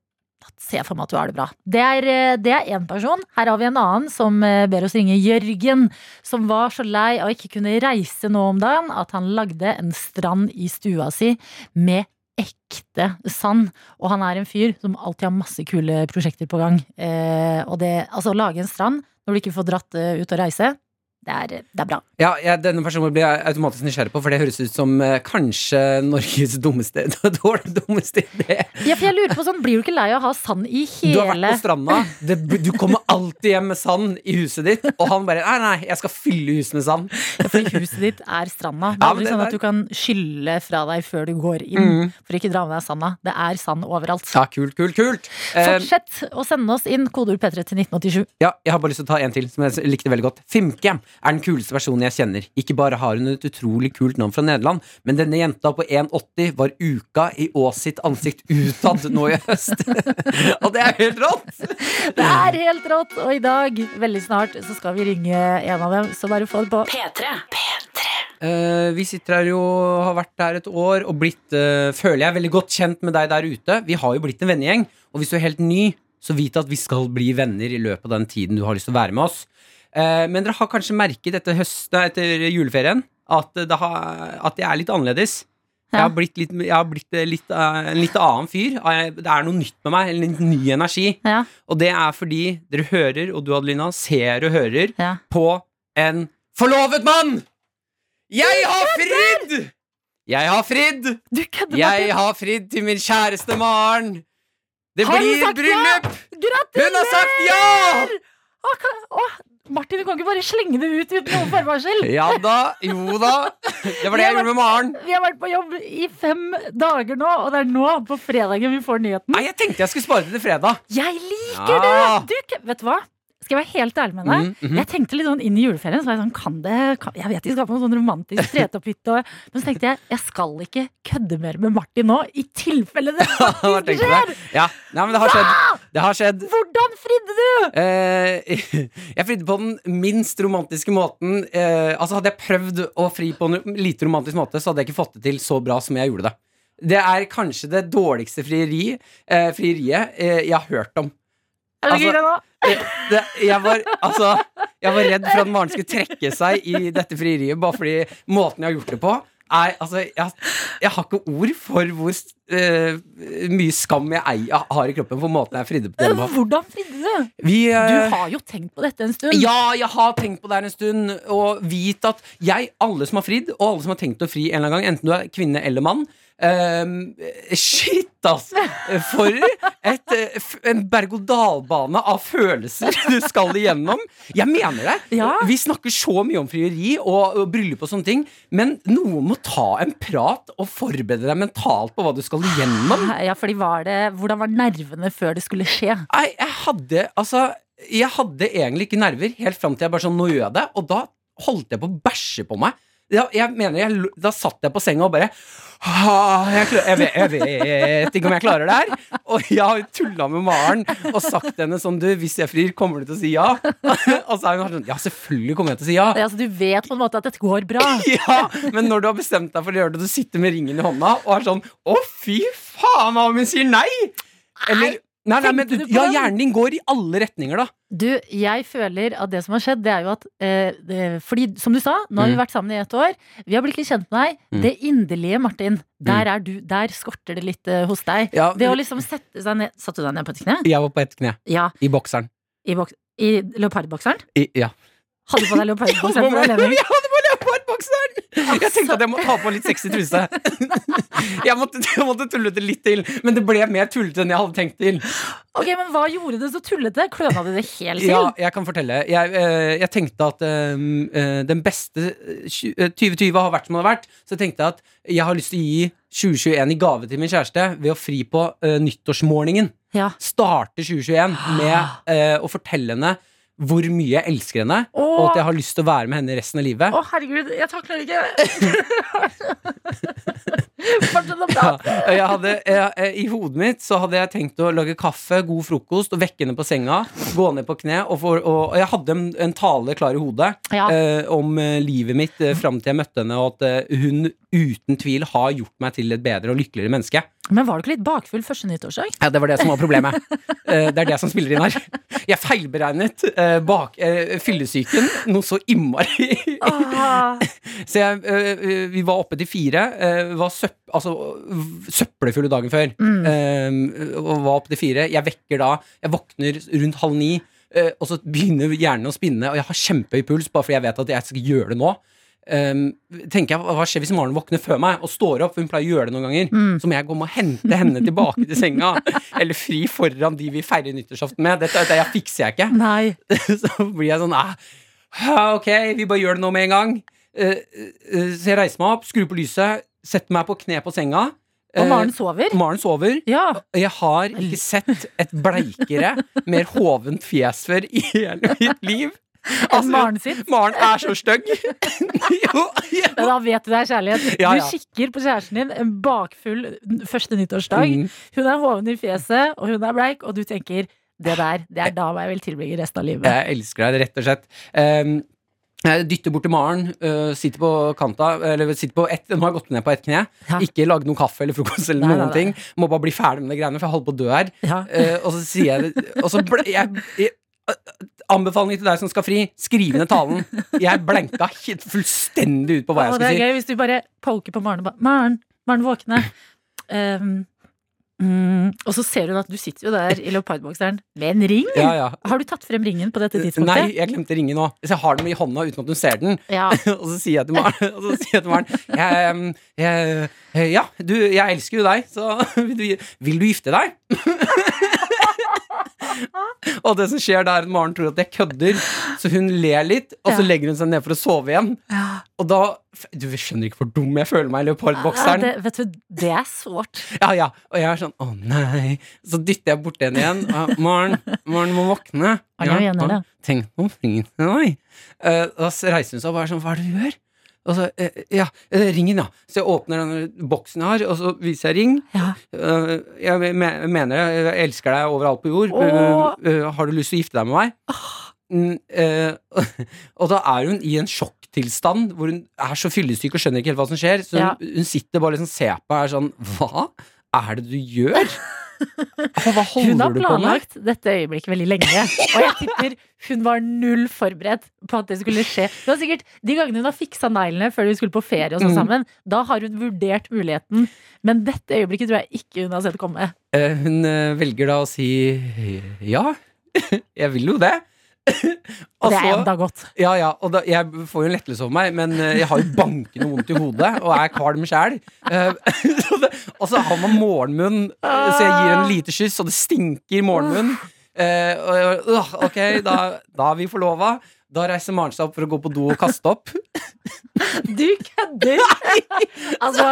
Jeg for meg at du har det bra. Det er, eh, én person. Her har vi en annen som eh, ber oss ringe Jørgen. Som var så lei av ikke kunne reise nå om dagen at han lagde en strand i stua si med ekte sand. Og han er en fyr som alltid har masse kule prosjekter på gang. Eh, og det, altså å lage en strand når du ikke får dratt eh, ut og reise, det er, det er bra. Ja, ja, Denne personen blir jeg automatisk nysgjerrig på, for det høres ut som eh, kanskje Norges dummeste dummeste idé. Ja, for jeg lurer på sånn, Blir du ikke lei av å ha sand i hele Du har vært på stranda, det, du kommer alltid hjem med sand i huset ditt, og han bare Nei, nei, jeg skal fylle huset med sand. Ja, Fordi huset ditt er stranda. Det er ja, sånn at du kan skylle fra deg før du går inn. Mm. For ikke dra med deg sanda. Det er sand overalt. Ja, kult, kult, kult. Eh, Fortsett å sende oss inn kodeord P3 til 1987. ja, jeg har bare lyst til å ta en til som jeg likte veldig godt. Fimke er den kuleste personen jeg kjenner. Ikke bare har hun et utrolig kult navn fra Nederland, men denne jenta på 1,80 var uka i Ås sitt ansikt utad nå i høst. og det er helt rått! Det er helt rått! Og i dag, veldig snart, så skal vi ringe en av dem. Så bare få det på. P3. Eh, vi sitter her jo har vært her et år og blitt, uh, føler jeg, veldig godt kjent med deg der ute. Vi har jo blitt en vennegjeng, og hvis du er helt ny, så vit at vi skal bli venner i løpet av den tiden du har lyst til å være med oss. Eh, men dere har kanskje merket etter høsten, etter juleferien, at, det har, at jeg er litt annerledes. Jeg har blitt, litt, jeg har blitt litt, eh, en litt annen fyr. Eh, Det er noe nytt med meg, en litt ny energi. Ja, Og det er fordi dere hører, og du Adelina, ser og hører ja. på en forlovet mann! Jeg har fridd! Jeg har fridd! Jeg har fridd til min kjæreste Maren. Det blir bryllup! Gratulerer! Hun har sagt ja! Å, Martin, du kan ikke bare slenge det ut uten noe forvarsel. Ja da, jo da. Det var det jeg gjorde med Maren. Vi har vært på jobb i fem dager nå, og det er nå på fredagen vi får nyheten. Nei, jeg tenkte jeg skulle spare det til fredag. Jeg liker Ja. det! Du, vet du hva? Skal jeg være helt ærlig med deg? Mm, mhm. Jeg tenkte litt sånn inn i juleferien. Så var jeg sånn, kan det, kan, jeg vet de skal på noe sånn romantisk tretopphytte. Men så tenkte jeg jeg skal ikke kødde mer med Martin nå, i tilfelle det faktisk skjer! Ja, Nei, men det har skjedd. Det har skjedd. Hvordan fridde du? Eh, jeg fridde på den minst romantiske måten. Eh, altså Hadde jeg prøvd å fri på en lite romantisk måte, så hadde jeg ikke fått det til så bra som jeg gjorde det. Det er kanskje det dårligste frieri, eh, frieriet eh, jeg har hørt om. Er Altså- nå? Eh, Det, jeg, var, altså, jeg var redd for at Maren skulle trekke seg i dette frieriet, bare fordi måten jeg har gjort det på, er Altså, jeg, jeg har ikke ord for hvor uh, mye skam jeg ei- jeg har i kroppen for måten jeg fridde på. Den. Hvordan fridde du? Vi, uh, Du har jo tenkt på dette en stund. ja, jeg har tenkt på det her en stund, og vit at jeg, alle som har fridd, og alle som har tenkt å fri en eller annen gang, enten du er kvinne eller mann ehm, Shit, ass! For et, en berg-og-dal-bane av følelser du skal igjennom. Jeg mener det. Ja. Vi snakker så mye om frieri og, og bryllup og sånne ting, men noen må ta en prat og forberede deg mentalt på hva du skal igjennom. Ja, fordi var det, Hvordan var nervene før det skulle skje? Nei, jeg hadde Altså, jeg hadde egentlig ikke nerver helt fram til jeg bare sånn Nå gjør jeg det. Og da holdt jeg på å bæsje på meg. Ja, jeg mener, jeg, Da satt jeg på senga og bare «Ah, jeg, jeg, vet, jeg vet ikke om jeg klarer det her. Og jeg har tulla med Maren og sagt henne sånn Du, hvis jeg frir, kommer du til å si ja? Og så er hun sånn Ja, selvfølgelig kommer jeg til å si ja. Ja, så du vet på en måte at dette går bra. Ja, Men når du har bestemt deg for å gjøre det, du sitter med ringen i hånda og er sånn Å, fy faen, hva om hun sier nei? Eller Nei, nei, men Ja, hjernen din går i alle retninger, da. Du, jeg føler at det som har skjedd, det er jo at eh, det, Fordi, som du sa, nå har vi Mm. vært sammen i ett år. Vi har blitt litt kjent med deg. Mm. Det inderlige, Martin, der er du. Der skorter det litt eh, hos deg. Ja, Det å liksom sette seg ned Satte du deg ned på et kne? Jeg var på ett kne. Ja. I bokseren. I, bok, i leopardbokseren? I, ja. Hadde du på deg leopardbokseren for anledning? Jeg tenkte at jeg måtte ha på litt sexy truse. Jeg måtte, jeg måtte tulle det litt til, men det ble mer tullete enn jeg hadde tenkt til. Ok, Men hva gjorde det så tullete? Kløna du det helt til? Ja, jeg kan fortelle. Jeg, eh, jeg tenkte at eh, den beste eh, tju- eh, 2020 har vært som det har vært. Så jeg tenkte at jeg har lyst til å gi 2021 i gave til min kjæreste ved å fri på uh, nyttårsmorgenen. Ja. Starte 2021 med uh, å fortelle henne hvor mye jeg elsker henne, og at jeg har lyst til å være med henne resten av livet. Å, herregud, jeg takler ikke. Fortsett å Ja, prate. jeg hadde, jeg, I hodet mitt så hadde jeg tenkt å lage kaffe, god frokost og vekke henne på senga. Gå ned på kne. Og, for, og, og jeg hadde en, en tale klar i hodet Ja. eh, om eh, livet mitt eh, fram til jeg møtte henne, og at eh, hun uten tvil har gjort meg til et bedre og lykkeligere menneske. Men var du ikke litt bakfull første nyttårsdag? Ja, Det var det som var problemet. Eh, det er det som spiller inn her. Jeg feilberegnet eh, bak eh, fyllesyken noe så innmari. Ah. Så jeg, vi var oppe til fire. var søpp, altså, søppelfulle dagen før. Mm. Var oppe til fire. Jeg vekker da Jeg våkner rundt halv ni, og så begynner hjernen å spinne, og jeg har kjempehøy puls bare fordi jeg vet at jeg skal gjøre det nå. Um, tenker jeg, Hva skjer hvis Maren våkner før meg og står opp? For hun pleier å gjøre det noen ganger. Mm. Så må jeg komme og hente henne tilbake til senga. Eller fri foran de vi feirer nyttårsaften med. Dette, dette jeg fikser jeg ikke. Nei. Så blir jeg sånn ah, Ok, vi bare gjør det nå med en gang. Uh, uh, så jeg reiser meg opp, skrur på lyset, setter meg på kne på senga. Og Maren sover? Eh, Maren sover. Ja. Jeg har ikke sett et bleikere, mer hovent fjes før i hele mitt liv. Enn Maren sitt? Maren er så stygg. jo, Men da vet du det er kjærlighet. Ja, ja. Du kikker på kjæresten din en bakfull første nyttårsdag. Mm. Hun er hoven i fjeset, og hun er bleik, og du tenker det der, det er da jeg vil tilbringe resten av livet. jeg elsker deg, rett og slett. Um, dytter bort til Maren, uh, sitter på kanta Eller sitter på ett Nå har jeg gått ned på ett kne. Ja. Ikke lagd noe kaffe eller frokost eller Nei, noen nei, nei. ting. Må bare bli ferdig med de greiene, for jeg holder på å dø her. Ja. Uh, og så sier jeg Og så ble, jeg, jeg, Anbefaling til deg som skal fri, skriv ned talen. Jeg blenka helt fullstendig ut på hva jeg Å, det skulle er si. gøy hvis du bare poker på Maren og bare Maren, Maren våkne. Um, mm, og så ser hun at du sitter jo der i leopardbokseren med en ring. Ja, ja. Har du tatt frem ringen på dette tidspunktet? Nei, jeg glemte ringen nå. Så jeg har den i hånda uten at hun ser den. Ja. og så sier jeg til Maren, og jeg til jeg, jeg, eh, Ja, du, jeg elsker jo deg, så vil du, vil du gifte deg? Og det som skjer da er at Maren tror at jeg kødder, så hun ler litt, og så Ja. legger hun seg ned for å sove igjen. Og da Du skjønner ikke hvor dum jeg føler meg i Ja, leopardbokseren. det, vet du, det er sårt. Ja, ja. Og jeg er sånn å nei. Så dytter jeg borti henne igjen. Ja, Maren, Maren må våkne. Ja, ja. Tenk på fingeren Oi. Eh, Da reiser hun seg og bare sånn, hva er det du gjør? Og så, eh, ja, eh, ringen, ja. Så jeg åpner den boksen jeg har, og så viser jeg ring. Ja. Eh, jeg mener det, jeg elsker deg overalt på jord. Åh. Eh, eh, har du lyst til å gifte deg med meg? Mm, eh, og da er hun i en sjokktilstand hvor hun er så fyllesyk og skjønner ikke helt hva som skjer. Så Ja. hun, hun sitter bare liksom og ser på og er sånn Hva er det du gjør? Hun har planlagt dette øyeblikket veldig lenge. Og jeg tipper hun var null forberedt på at det skulle skje. Det var sikkert De gangene hun har fiksa neglene før vi skulle på ferie, og sånn Mm. sammen, da har hun vurdert muligheten. Men dette øyeblikket tror jeg ikke hun har sett komme. Eh, hun eh, velger da å si ja. jeg vil jo det. Og det er enda godt. Ja, ja, og da, jeg får jo en lettelse over meg, men eh, jeg har jo bankende vondt i hodet og er kvalm sjæl. og så har man morgenmunn, eh, så jeg gir en lite kyss, og det stinker morgenmunn. Eh, øh, ok, da, da er vi forlova. Da reiser Maren seg opp for å gå på do og kaste opp. Du kødder! altså,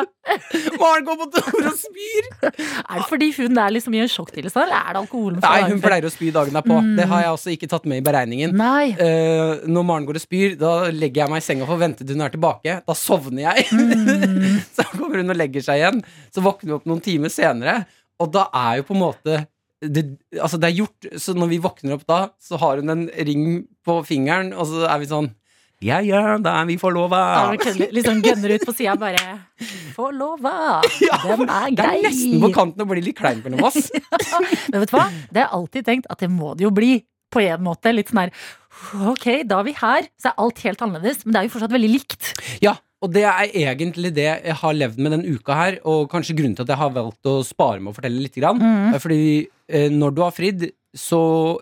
Maren går på do og spyr! er det fordi hun er liksom i en sjokktilstand, eller er det alkoholen? Nei, hun pleier å spy dagen derpå. Det har jeg også ikke tatt med i beregningen. Eh, når Maren går og spyr, da legger jeg meg i senga for å vente til hun er tilbake. Da sovner jeg. så kommer hun og legger seg igjen. Så våkner vi opp noen timer senere, og da er jo på en måte det, altså det er gjort, så når vi våkner opp da, så har hun en ring på fingeren, og så er vi sånn Ja, ja, da er vi forlova. Ja. Litt sånn gønner ut på sida, bare Forlova! Den er Det er nesten på kanten å bli litt klein mellom oss. Men vet du hva? Det har jeg alltid tenkt at det må det jo bli. På en måte. Litt sånn her Ok, da er vi her. Så er alt helt annerledes, men det er jo fortsatt veldig likt. Ja, og det er egentlig det jeg har levd med den uka her, og kanskje grunnen til at jeg har valgt å spare med å fortelle litt. Grann. Mm. Fordi når du har fridd, så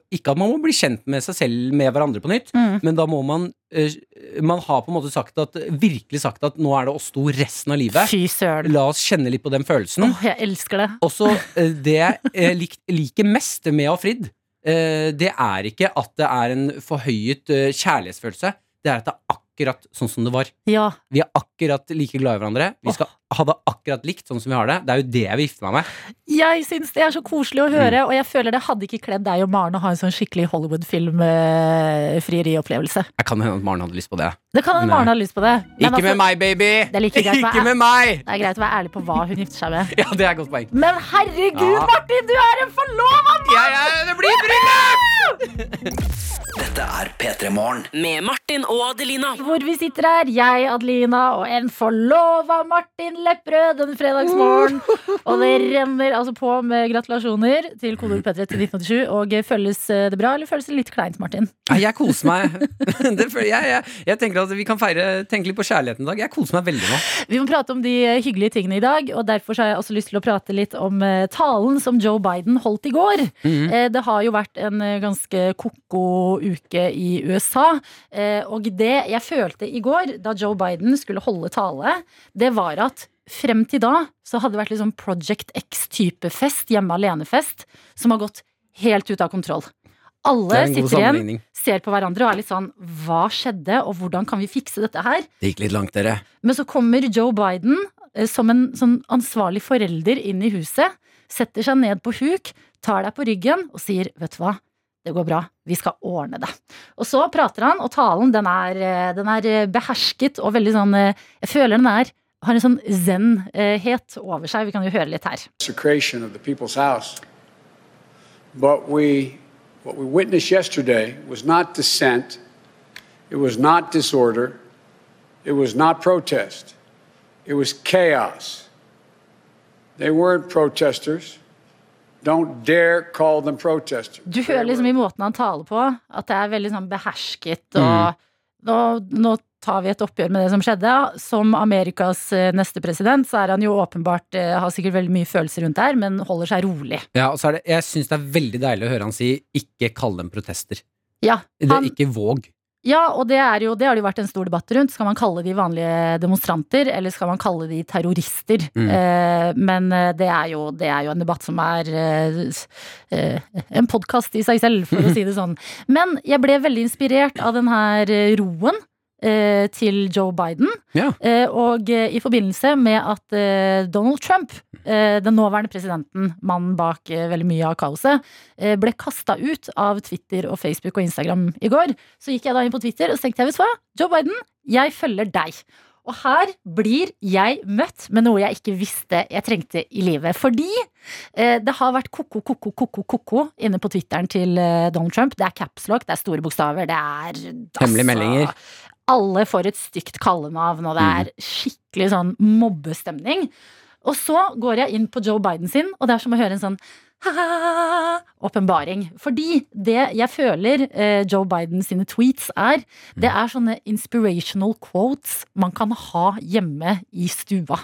ikke at man må bli kjent med seg selv med hverandre på nytt, Mm. men da må man eh, Man har på en måte sagt at virkelig sagt at nå er det oss to resten av livet. Fy søren. La oss kjenne litt på den følelsen. Åh, jeg elsker det. Også eh, det jeg eh, lik, liker mest med å ha fridd, eh, det er ikke at det er en forhøyet eh, kjærlighetsfølelse. Det er at det er akkurat sånn som det var. Ja. Vi er akkurat like glad i hverandre. Vi skal ha det akkurat likt sånn som vi har det. Det er jo det jeg vil gifte meg med. Jeg syns det er så koselig å Mm. høre, og jeg føler det hadde ikke kledd deg og Maren å ha en sånn skikkelig Hollywood-film-frieriopplevelse. Jeg kan hende at Maren hadde lyst på det. Det kan hende Maren hadde lyst på det. men Ikke altså, med meg, baby! Det er like greit, Ikke med meg! Det er greit å være ærlig på hva hun gifter seg med. Ja, det er godt poeng. Men herregud, Ja. Martin, du er en forlova mann! Ja, ja, det blir bryllup! Dette er P3 Morgen. Med Martin og Adelina. Hvor vi sitter her, jeg, Adelina og en forlova Martin Lepperød en fredagsmorgen. Og det renner altså på med gratulasjoner til kodeord P3 til 1987. Og føles det bra, eller føles det litt kleint, Martin? Nei, jeg koser meg. Det, jeg, jeg, jeg tenker at vi kan feire tenke litt på kjærligheten i dag. Jeg koser meg veldig nå. Vi må prate om de hyggelige tingene i dag, og derfor så har jeg også lyst til å prate litt om eh, talen som Joe Biden holdt i går. Mm. Eh, Det har jo vært en eh, ganske ko-ko uke i USA, eh, og det jeg følte i går, da Joe Biden skulle holde tale, det var at frem til da så hadde det vært sånn Project X-type fest, hjemme alene-fest, som har gått helt ut av kontroll. Alle er sitter igjen, ser på hverandre og er litt sånn Hva skjedde, og hvordan kan vi fikse dette her? Det gikk litt langt, dere. Men så kommer Joe Biden eh, som en sånn ansvarlig forelder inn i huset, setter seg ned på huk, tar deg på ryggen og sier 'vet du hva, det går bra, vi skal ordne det'. Og så prater han, og talen den er, eh, den er eh, behersket og veldig sånn Jeg føler den er har en sånn zen-het over seg. Vi kan jo høre litt her. But we, what we witnessed yesterday was not dissent, it was not disorder, it was not protest, it was chaos. They weren't protesters. Don't dare call them protesters. Du hører liksom i måten han taler på, at det er veldig sånn behersket og nå, nå tar vi et oppgjør med det som skjedde. Som Amerikas eh, neste president, så er han jo åpenbart eh, Har sikkert veldig mye følelser rundt det her, men holder seg rolig. Ja, og så er det, jeg syns det er veldig deilig å høre han si 'ikke kall dem protester'. Ja, Det, er ikke våg. Ja, og det, er jo, det har det jo vært en stor debatt rundt. Skal man kalle de vanlige demonstranter, eller skal man kalle de terrorister? Mm. Eh, men eh, det er, jo, det er jo en debatt som er eh, eh, en podkast i seg selv, for å si det sånn. Men jeg ble veldig inspirert av den her eh, roen. Eh, Til Joe Biden. Ja. Eh, Og eh, i forbindelse med at Donald Trump, den nåværende presidenten, mannen bak veldig mye av kaoset, ble kasta ut av Twitter og Facebook og Instagram i går, så gikk jeg da inn på Twitter og så tenkte jeg, vet du hva, Joe Biden, jeg følger deg. Og her blir jeg møtt med noe jeg ikke visste jeg trengte i livet. Fordi eh, det har vært ko-ko, ko-ko, ko-ko, ko-ko inne på Twitteren til eh, Donald Trump. Det er capslock, det er store bokstaver, det er altså, Hemmelige meldinger. Alle får et stygt kallenavn, og det er skikkelig sånn mobbestemning. Og så går jeg inn på Joe Biden sin, og det er som å høre en sånn åpenbaring. Fordi det jeg føler eh, Joe Biden sine tweets er, det er sånne inspirational quotes man kan ha hjemme i stua.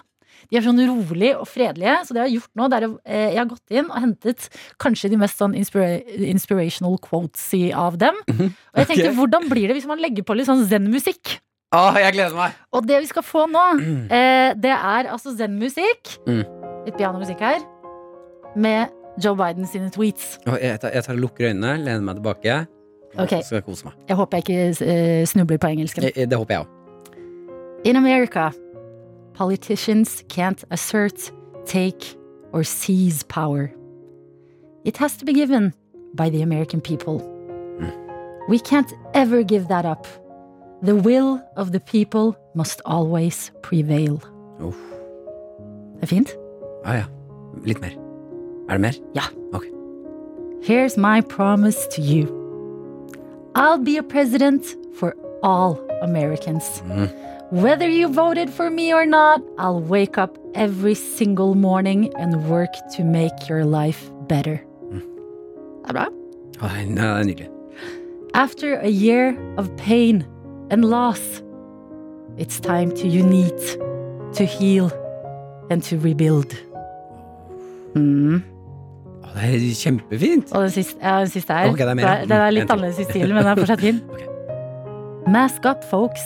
De er sånn rolig og fredelige. Så det jeg har gjort nå, det er eh, jeg har gått inn og hentet kanskje de mest sånn inspira inspirational quotes av dem. Og jeg tenkte, okay. hvordan blir det hvis man legger på litt sånn zen-musikk? Å, jeg gleder meg! Og det vi skal få nå, eh, det er altså zen-musikk. Mm. Litt pianomusikk her. Med Joe Biden sine tweets. Oh, Jeg tar, jeg tar lukker øynene, lener meg tilbake. Okay. Så skal jeg kose meg. Jeg håper jeg ikke eh, snubler på engelsken. Jeg- jeg- Det håper jeg òg. In America, politicians can't assert, take, or seize power. It has to be given by the American people. We can't ever give that up. The will of the people must always prevail. Uff. Det er fint. Ah, ja. Litt mer. Er det mer? Ja. Ok. Here's my promise to you. I'll be a president for all Americans. Mm. Whether you voted for me or not, I'll wake up every single morning and work to make your life better. Det er bra. Det er nydelig. After a year of pain and loss, it's time to unite, to heal, and to rebuild. Mm. Det er kjempefint! Og den siste, ja, den siste her. Okay, det er mer, er, det er Mm, litt annerledes i stilen, men den er fortsatt fin. okay. Mask up, folks.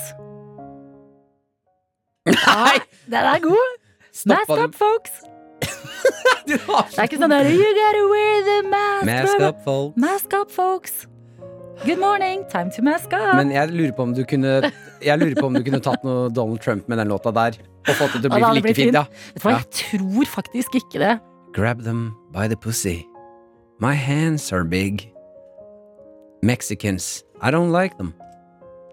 Nei! Den er god! Mask up, folks. du! Har Det er ikke sånn der You gotta wear the mask. Mask up, folks. Mask up, folks. Good morning, time to mask up. Men jeg lurer på om du kunne Jeg lurer på om du kunne tatt noe Donald Trump med den låta der. Og fått det til å bli like fint. Ja. Vet du hva, Ja. jeg tror faktisk ikke det. Grab them by the pussy. My hands are big. Mexicans. I don't like them.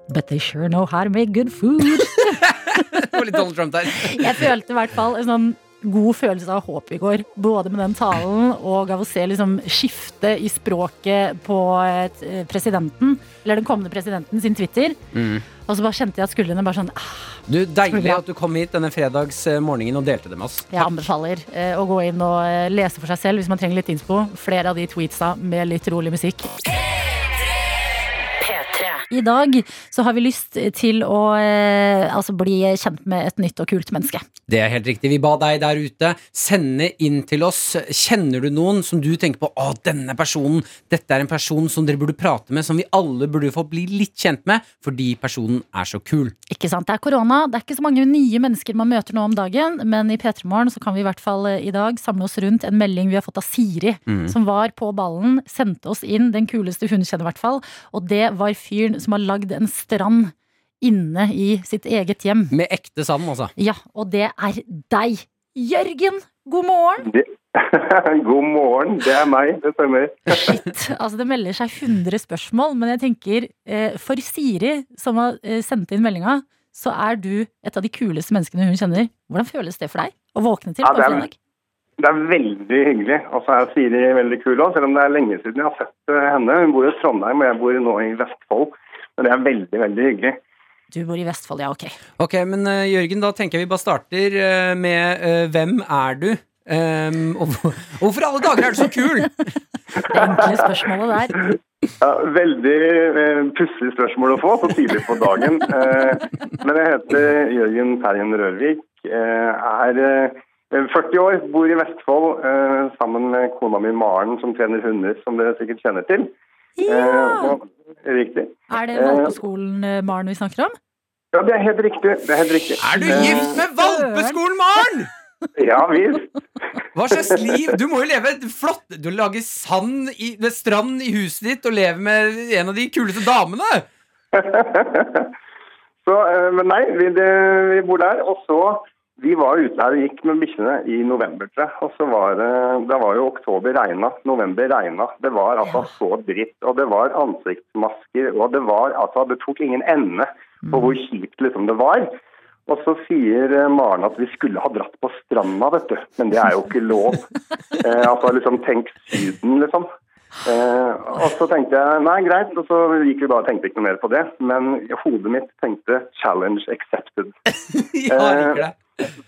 But they sure know how to make good food. Det var litt Donald Trump der. Jeg følte i hvert fall en sånn god følelse av håp i går. Både med den talen og av å se liksom skifte i språket på eh, presidenten, eller den kommende presidenten sin Twitter. Mm. Og så bare kjente jeg at skuldrene bare sånn ah, Du, Deilig at du kom hit denne fredagsmorgenen og delte det med oss. Jeg anbefaler eh, å gå inn og eh, lese for seg selv hvis man trenger litt innspo. Flere av de tweetsa med litt rolig musikk. P3. I dag så har vi lyst til å eh, altså bli kjent med et nytt og kult menneske. Det er helt riktig. Vi ba deg der ute sende inn til oss. Kjenner du noen som du tenker på Å, denne personen, dette er en person som dere burde prate med, som vi alle burde få bli litt kjent med, fordi personen er så kul. Ikke sant, Det er korona, det er ikke så mange nye mennesker man møter nå om dagen, men i P3 Morgen så kan vi i hvert fall eh, i dag samle oss rundt en melding vi har fått av Siri, som var på ballen, sendte oss inn den kuleste hun kjenner i hvert fall, og det var fyren som har lagd en strand inne i sitt eget hjem. Med ekte sand, altså. Ja, og det er deg. Jørgen, god morgen! Det, God morgen, det er meg, det stemmer. Shit, altså det melder seg 100 spørsmål, men jeg tenker eh, for Siri, som har eh, sendt inn meldinga, så er du et av de kuleste menneskene hun kjenner. Hvordan føles det for deg å våkne til Ja, det er- Det er veldig hyggelig. Og så er Siri veldig kul òg, selv om det er lenge siden jeg har sett eh, henne. Hun bor i Trondheim, og jeg bor nå i Vestfold. Men det er veldig, veldig hyggelig. Du bor i Vestfold, ja, ok. Ok, men uh, Jørgen, da tenker jeg vi bare starter uh, med uh, Hvem er du? Um, og hvor- hvorfor alle dager er du så kul? Det enkle spørsmålet der. Ja, veldig eh, pussig spørsmål å få så tidlig på dagen. Eh, men jeg heter Jørgen Terjen Rørvik. Eh, er eh, 40 år, bor i Vestfold eh, sammen med kona mi Maren, som trener hunder, som dere sikkert kjenner til. Ja! og, riktig. Er det valpeskolen eh, Maren vi snakker om? Ja, det er helt riktig. Det er helt riktig. Er du Eh, gift med valpeskolen, Maren?! Ja visst. Hva slags liv? Du må jo leve et flott Du lager sand i, ved strand i huset ditt og lever med en av de kuleste damene! Så, eh, men nei, vi, det, vi bor der. Og så Vi var ute her og gikk med bikkjene i november, tror jeg. Og så var det Det var jo oktober regna. November regna. Det var altså så dritt. Og det var ansiktsmasker, og det var altså Det tok ingen ende på hvor kjipt liksom det var. Og så sier eh, Maren at vi skulle ha dratt på stranda, vet du. Men det er jo ikke lov. Eh, altså liksom Tenk Syden, liksom. Eh, og så tenkte jeg nei, greit, og så gikk vi bare og tenkte ikke noe mer på det. Men hodet mitt tenkte 'challenge accepted'. Ja, det.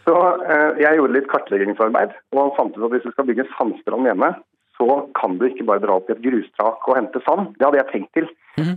Så eh, jeg gjorde litt kartleggingsarbeid og fant ut at hvis du skal bygge sandstrand hjemme, så kan du ikke bare dra opp i et grustrak og hente sand. Det hadde jeg tenkt til.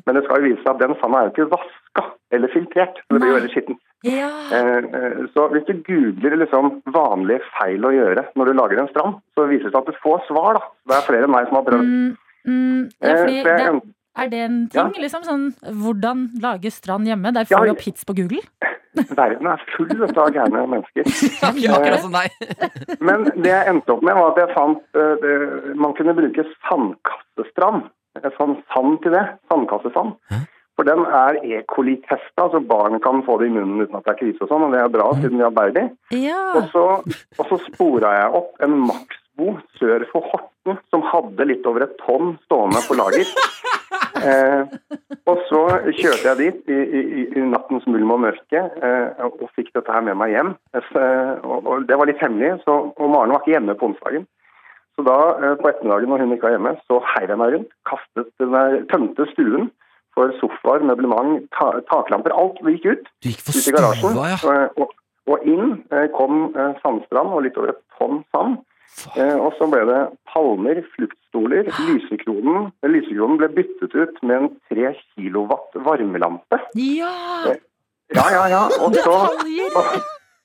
Men det skal jo vise seg at den sanda er jo ikke vaska eller filtrert. Så det blir jo veldig skittent. Ja. Eh, eh, Så hvis du googler liksom vanlige feil å gjøre når du lager en strand, så viser det seg at du får svar. da. Det er flere enn meg som har prøvd. Mm, mm, ja, Eh, fordi eh, det, er det en ting, liksom? Sånn hvordan lage strand hjemme? Der Ja, får du ja. opp hits på Google? verden er full av gærne mennesker. Ja, akkurat som deg. Men det jeg endte opp med, var at jeg fant uh, det, man kunne bruke sandkassestrand. Jeg Sånn sand til det. Sandkassesand. For den er E. coli-testa, så barn kan få det i munnen uten at det er krise og sånn, og det er bra siden vi har baby. Ja. Og så, og så spora jeg opp en Maxbo sør for Horten som hadde litt over et tonn stående på lager. Eh, og så kjørte jeg dit i, i, i nattens mulm og mørke eh, og fikk dette her med meg hjem. Eh, og, og Det var litt hemmelig, så, og Maren var ikke hjemme på onsdagen. Så da eh, på ettermiddagen når hun ikke var hjemme, så heiv jeg meg rundt, kastet, nei, tømte stuen for sofaer, møblement, ta, taklamper. Alt gikk ut Du gikk for stua, ja. Eh, Og, og inn eh, kom sandstrand og litt over et tonn sand. Eh, Og så ble det palmer, fluktstoler. Lysekronen, lysekronen ble byttet ut med en 3 kilowatt varmelampe. ja. Ja, ja, ja. Og så,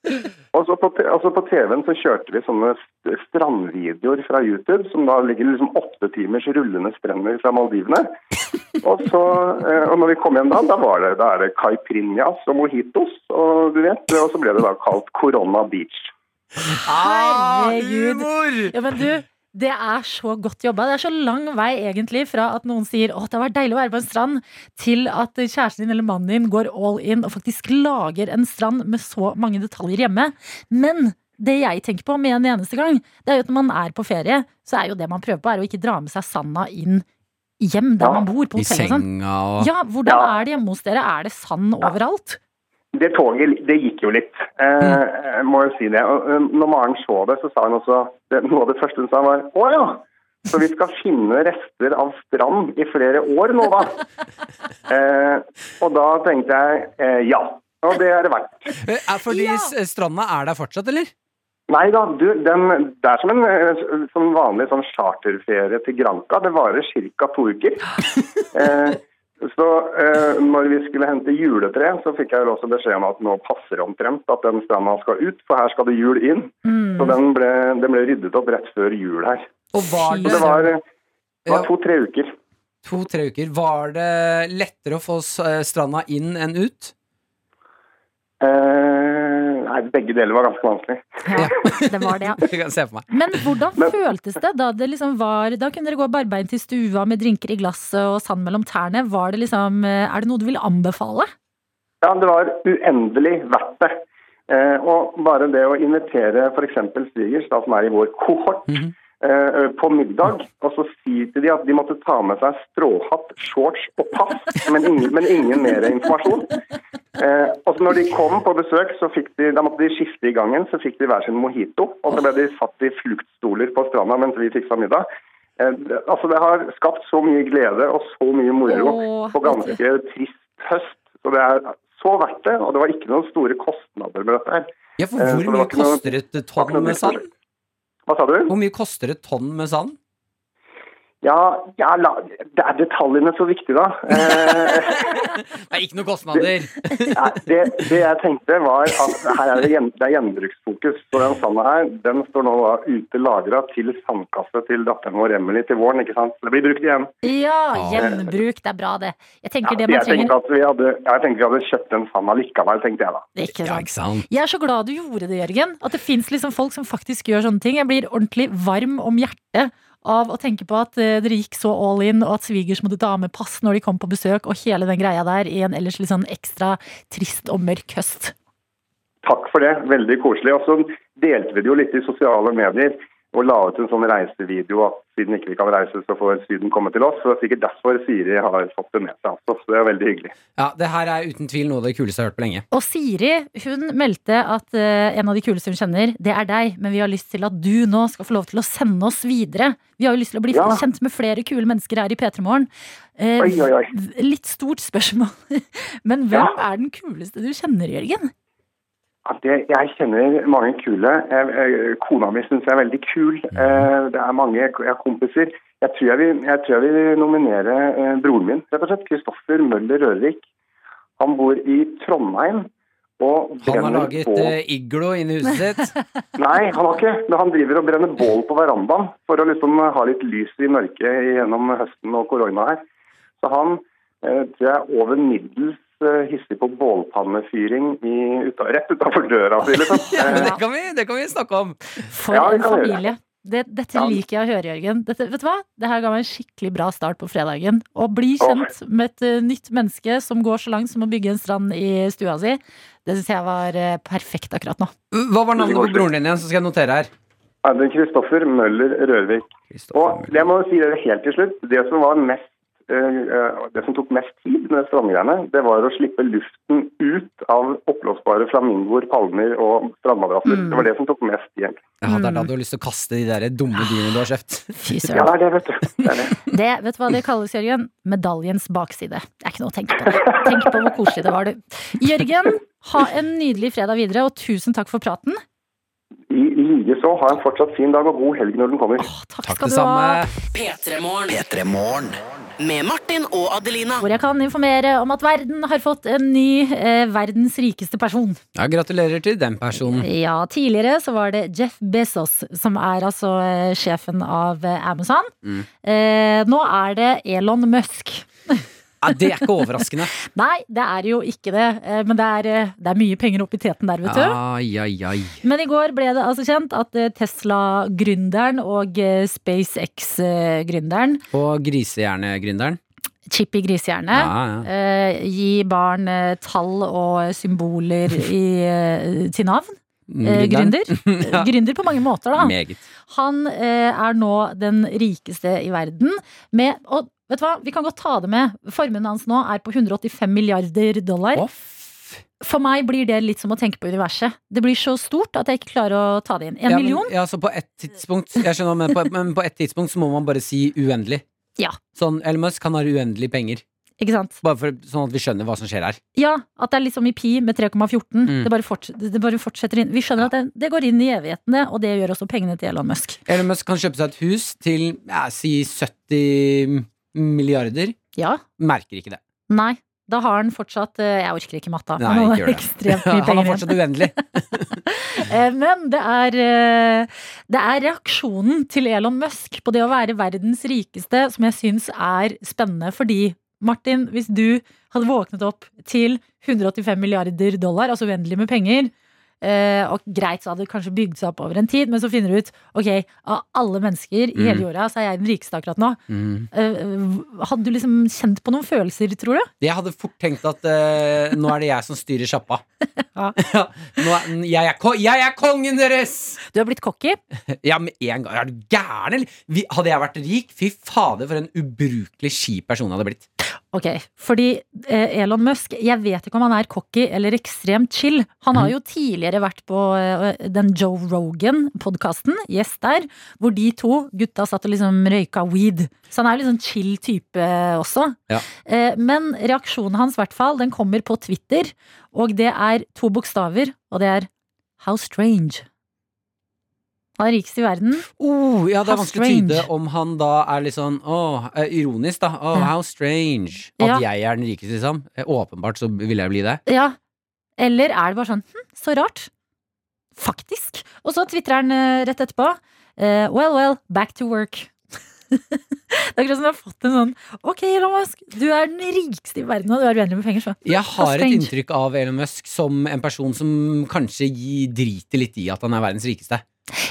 og så på, altså på TV-en så kjørte vi sånne strandvideoer fra YouTube, som da ligger liksom åtte timers rullende strender fra Maldivene. Og så, eh, og når vi kom hjem da, da var det, da er det caipirinhas og mojitos, og du vet, og så ble det da kalt Corona Beach. Ah, Herregud. humor! Ja, men du, det er så godt jobba. Det er så lang vei egentlig fra at noen sier å, det var deilig å være på en strand, til at kjæresten din eller mannen din går all in og faktisk lager en strand med så mange detaljer hjemme. Men det jeg tenker på med en eneste gang, det er jo at når man er på ferie, så er jo det man prøver på, er å ikke dra med seg sanda inn hjem der man bor, på I og sånn. og Ja, hvordan er det hjemme hos dere? Er det sand overalt? Det toget, det gikk jo litt. Eh, må jo si det. Og, eh, når Maren så det, så sa hun også det, Noe av det første hun sa, var Å ja! Så vi skal finne rester av strand i flere år nå, da. Eh, og da tenkte jeg eh, ja. Og det er det verdt. Eh, Er fordi ja. stranda er der fortsatt, eller? Nei da, du, den, det er som en eh, som vanlig sånn charterferie til Granca. Det varer ca. to uker. Eh, så eh, når vi skulle hente juletre, så fikk jeg jo også beskjed om at nå passer omtrent at den stranda skal ut, for her skal det jul inn. Mm. Så den ble, den ble ryddet opp rett før jul her. Og var det, Så det var, var to-tre uker. to-tre uker Var det lettere å få eh, stranda inn enn ut? Eh, nei, begge deler var ganske vanskelig. Ja, det var det, ja. Se for meg. Men hvordan Men- føltes det da det liksom var Da kunne dere gå barbeint til stua med drinker i glasset og sand mellom tærne. Var det liksom eh, Er det noe du vil anbefale? Ja, det var uendelig verdt det. Uh, og bare det å invitere f.eks. svigers, da, som er i vår kohort, mm eh, på middag, og så sier til de at de måtte ta med seg stråhatt, shorts og pass, men ingen, men ingen mer informasjon. Eh, og så når de kom på besøk, så fikk de, da måtte de skifte i gangen, så fikk de hver sin mojito, og så ble de satt i fluktstoler på stranda mens vi fiksa middag. Eh, altså Det har skapt så mye glede og så mye moro Åh, på ganske trist høst. Så det er så verdt det, og det var ikke noen store kostnader med dette her. Ja, for Eh, hvor det mye ikke koster et tonn med sand? Hva sa du? Hvor mye koster et tonn med sand? Ja, ja la, det er detaljene så viktige, da. Eh, Det er ikke noe kostnader. Nei, det, det jeg tenkte var at her er det, gjen, det er gjenbruksfokus. Så den sanda her den står nå da ute lagra til sandkasse til datteren vår Emily til våren. ikke sant? Så det blir brukt igjen. Ja, gjenbruk. Det er bra, det. Jeg tenker det man jeg, trenger. at vi hadde, jeg tenker vi hadde kjøpt den sanda likevel, tenkte jeg da. Ikke Ja, ikke sant? Jeg er så glad du gjorde det, Jørgen. At det fins liksom folk som faktisk gjør sånne ting. Jeg blir ordentlig varm om hjertet av å tenke på at eh, dere gikk så all in, og at svigers måtte ta med pass når de kom på besøk, og hele den greia der i en ellers litt sånn ekstra trist og mørk høst. Takk for det, veldig koselig. Og så delte vi det jo litt i sosiale medier og la ut en sånn reisevideo at siden ikke vi kan reise, så får Syden komme til oss. Så det er sikkert derfor Siri har fått det med seg også, så det er veldig hyggelig. Ja, det her er uten tvil noe av det kuleste jeg har hørt på lenge. Og Siri hun meldte at uh, en av de kuleste hun kjenner, det er deg, men vi har lyst til at du nå skal få lov til å sende oss videre. Vi har jo lyst til å bli Ja. kjent med flere kule mennesker her i P3 Morgen. Eh, oi. Litt stort spørsmål, men hvem Ja. er den kuleste du kjenner, Jørgen? Det, jeg kjenner mange kule. Jeg, jeg, kona mi syns jeg er veldig kul. Eh, det er mange jeg har kompiser. Jeg tror jeg vil, jeg tror jeg vil nominere eh, broren min, rett og slett. Kristoffer Møller Rørvik. Han bor i Trondheim. Og Han har laget bål. eh, iglo inni huset sitt. Nei, han har ikke. Men han driver og brenner bål på verandaen for å liksom ha litt lys i mørket gjennom høsten og korona her. Så han tror jeg er over middels hissig på bålpannefyring i, ut, rett utafor døra si, liksom. Ja, Eh, det, kan vi, det kan vi snakke om. For Ja, en familie. Det, dette Ja. liker jeg å høre, Jørgen. Dette, vet du hva? Det her ga meg en skikkelig bra start på fredagen. Å bli kjent med et eh, nytt menneske som går så langt som å bygge en strand i stua si, det syns jeg var eh, perfekt akkurat nå. Hva var navnet på broren din igjen, så skal jeg notere her? Ja, det er Kristoffer Møller Rørvik. Og jeg må si det helt til slutt. Det som var mest eh, eh, det som tok mest tid med strandgreiene, det var å slippe luften ut av oppblåsbare flamingoer, palmer og strandmadrasser. Mm. Det var det som tok mest tid. egentlig. Ja, det er da du har lyst til å kaste de der dumme dyrene du har kjøpt. Fy Ja, det er det, vet du. Det er det. Det, vet du hva det kalles, Jørgen? Medaljens bakside. Det er ikke noe å tenke på. Det. Tenk på hvor koselig det var, du. Jørgen, ha en nydelig fredag videre, og tusen takk for praten. I like så, Ha en fortsatt fin dag og god helg når den kommer. Åh, takk, Takk skal det du ha. P3 Morgen P3 Morgen. med Martin og Adelina. Hvor jeg kan informere om at verden har fått en ny eh, verdens rikeste person. Ja, gratulerer til den personen. Ja, tidligere så var det Jeff Bezos, som er altså eh, sjefen av eh, Amazon. Mm. Eh, nå er det Elon Musk. Ja, det er ikke overraskende. Nei, det er jo ikke det, eh, men det er, eh, det er mye penger oppi teten der, vet du. Ai, ai, ai. Men i går ble det altså kjent at eh, Tesla-gründeren og SpaceX-gründeren, Og grisehjernegründeren. Chippy Grisehjerne, Ja, ja. eh, gi barn eh, tall og symboler i, eh, til navn. Gründer. Ja. Gründer på mange måter, da. Meget. Han er nå den rikeste i verden med Og vet du hva, vi kan godt ta det med. Formuen hans nå er på 185 milliarder dollar. Off. For meg blir det litt som å tenke på universet. Det blir så stort at jeg ikke klarer å ta det inn. En ja, men- million? Ja, så på ett tidspunkt Jeg skjønner, men på, men på ett tidspunkt så må man bare si uendelig. Ja. Sånn, Elon Musk kan ha uendelig penger. Ikke sant? Bare for, sånn at vi skjønner hva som skjer her. Ja, at det er liksom i pi med 3,14. Mm. Det, bare forts- det bare fortsetter inn. Vi skjønner at det, det går inn i evighetene, og det gjør også pengene til Elon Musk. Elon Musk kan kjøpe seg et hus til ja, si 70 milliarder. Ja. Merker ikke det. Nei. Da har han fortsatt eh, Jeg orker ikke matta. Nei, han har ikke Han har fortsatt uendelig. Eh, Men det er, eh, det er reaksjonen til Elon Musk på det å være verdens rikeste som jeg syns er spennende. Fordi, Martin, hvis du hadde våknet opp til 185 milliarder dollar, altså uendelig med penger, eh, og greit, så hadde det kanskje bygd seg opp over en tid, men så finner du ut ok, av alle mennesker i hele Mm. jorda, så er jeg den rikeste akkurat nå. Mm. Uh, Hadde du liksom kjent på noen følelser, tror du? Jeg hadde fort tenkt at uh, nå er det jeg som styrer sjappa. Ja. Jeg, er, jeg er kongen deres! Du har blitt cocky. Ja, med en gang. Er du gæren, eller? Hadde jeg vært rik, fy fader, for en ubrukelig kjip person jeg hadde blitt. Ok, fordi eh, Elon Musk, jeg vet ikke om han er cocky eller ekstremt chill. Han har jo tidligere vært på eh, den Joe Rogan-podkasten, gjest der, hvor de to gutta satt og liksom røyka weed. Så han er sånn chill type også. Ja. Eh, men reaksjonen hans, i hvert fall, den kommer på Twitter, og det er to bokstaver, og det er How strange. Han er rikest i verden. Oh, ja, det er vanskelig å tyde om han da er litt sånn oh, ironisk, da. Oh, Ja. how strange. At Ja. jeg er den rikeste, liksom. Eh, Åpenbart så vil jeg bli det. Ja. Eller er det bare sånn hm, så rart? Faktisk. Og så tvitrer han eh, rett etterpå. Uh, well, well, back to work. det er akkurat som du har fått en sånn Ok, Elon Musk, du er den rikeste i verden, og du er uendelig med penger, så. Jeg har et inntrykk av Elon Musk som en person som kanskje driter litt i at han er verdens rikeste.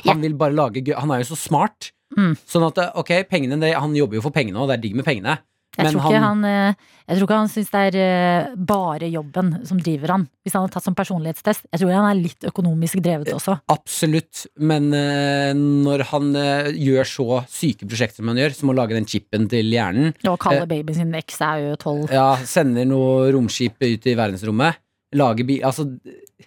Han vil bare lage gøy Han er jo så smart. Mm. Sånn at, ok, pengene, det, han jobber jo for pengene, og det er digg med pengene. Jeg Men tror ikke han, eh, jeg tror ikke han syns det er eh, bare jobben som driver han. Hvis han har tatt som personlighetstest. Jeg tror han er litt økonomisk drevet også. Absolutt, men eh, når han eh, gjør så syke prosjekter som han gjør, som å lage den chipen til hjernen, Og kalle Eh, babyen sin X er jo tolv. ja, sender noe romskip ut i verdensrommet, lager bil Altså,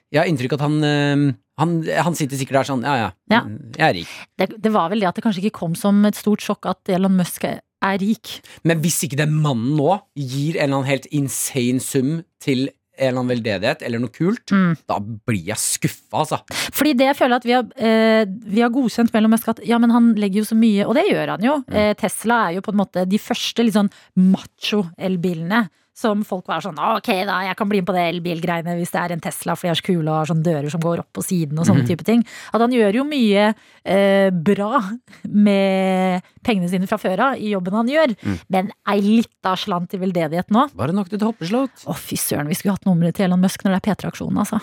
jeg har inntrykk av at han, eh, han Han sitter sikkert der sånn, ja ja, Ja. jeg er rik. Det, det var vel det at det kanskje ikke kom som et stort sjokk at Elon Musk er rik. Men hvis ikke den mannen nå gir en eller annen helt insane sum til en eller annen veldedighet eller noe kult, Mm. da blir jeg skuffa, altså. Fordi det jeg føler at vi har, eh, vi har godkjent mellom Musk at ja, men han legger jo så mye, og det gjør han jo. Eh, Tesla er jo på en måte de første litt sånn macho-elbilene. Som folk var sånn ok da, jeg kan bli med på det elbilgreiene hvis det er en Tesla, for de er så kule og har sånne dører som går opp på siden og sånne type ting. At han gjør jo mye eh, bra med pengene sine fra før av i jobben han gjør. Men ei lita slant i veldedighet nå. Var det nok til et hoppeslott. Å, fy søren, vi skulle hatt nummeret til Elon Musk når det er P3-aksjonen, altså.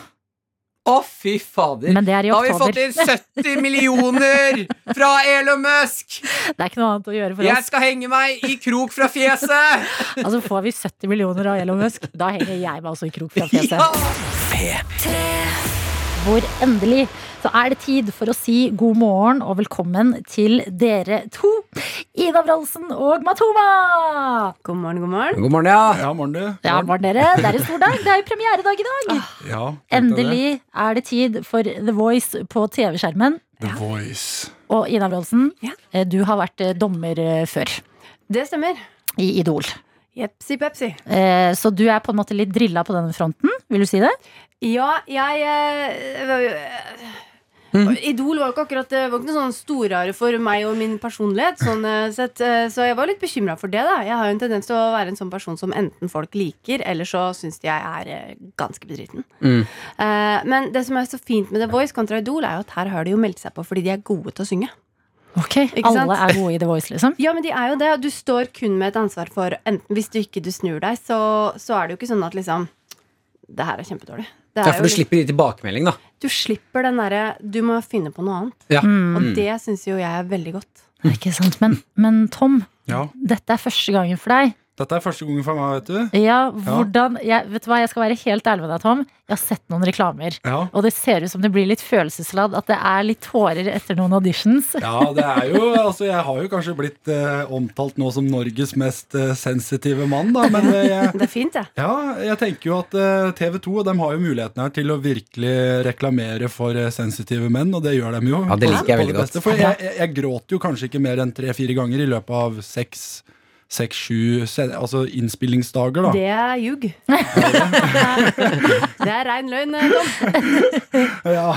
Å, fy fader! Men det er i Da har vi fått inn 70 millioner fra Elon Musk! Det er ikke noe annet å gjøre for oss. Jeg skal henge meg i krok fra fjeset! Altså Får vi 70 millioner av Elon Musk, da henger jeg meg også i krok fra fjeset. Ja! Hvor endelig så er det tid for å si god morgen og velkommen til dere to. Ida Wroldsen og Matoma! God morgen, god morgen. God morgen, ja. Ja, morgen du. Ja, morgen, dere? Det er en stor dag. Det er jo premieredag i dag. Ja, tenkte det. Endelig er det tid for The Voice på TV-skjermen. The Voice. Og Ida Wroldsen, Ja. eh, du har vært eh, dommer eh, før Det stemmer. i Idol. Jepsi pepsi. Eh, Så du er på en måte litt drilla på denne fronten, vil du si det? Ja, jeg eh, Idol var ikke akkurat Det var ikke noe sånn storare for meg og min personlighet. Sånn eh, sett, eh, så jeg var litt bekymra for det. da Jeg har jo en tendens til å være en sånn person som enten folk liker, eller så syns de jeg er eh, ganske bedriten. Mm. Eh, men det som er så fint med The Voice kontra Idol, er jo at her har de jo meldt seg på fordi de er gode til å synge. Ok, Ikke sant? Alle er gode i The Voice, liksom? Ja, men de er jo det. Du står kun med et ansvar for enten Hvis du ikke du snur deg, så, så er det jo ikke sånn at liksom Det her er kjempedårlig. Det er Ja, for jo du slipper de tilbakemelding, da. Du slipper den derre Du må finne på noe annet. Ja. Mm. Og det syns jo jeg er veldig godt. Ikke sant, men, men Tom, Ja, dette er første gangen for deg. Dette er første gangen for meg, vet du. Ja, hvordan jeg, Vet du hva, jeg skal være helt ærlig med deg, Tom. Jeg har sett noen reklamer. Ja. Og det ser ut som det blir litt følelsesladd. At det er litt tårer etter noen auditions. Ja, det er jo Altså, jeg har jo kanskje blitt eh, omtalt nå som Norges mest eh, sensitive mann, da, men eh, jeg, Det er fint, det. ja, jeg tenker jo at eh, TV 2 de har jo muligheten her til å virkelig reklamere for eh, sensitive menn, og det gjør de jo. Ja, det liker jeg veldig godt. For jeg, jeg, jeg gråter jo kanskje ikke mer enn tre-fire ganger i løpet av seks Seks-sju altså innspillingsdager, da. Det er ljug. det er rein løgn, eh, Tom. Ja.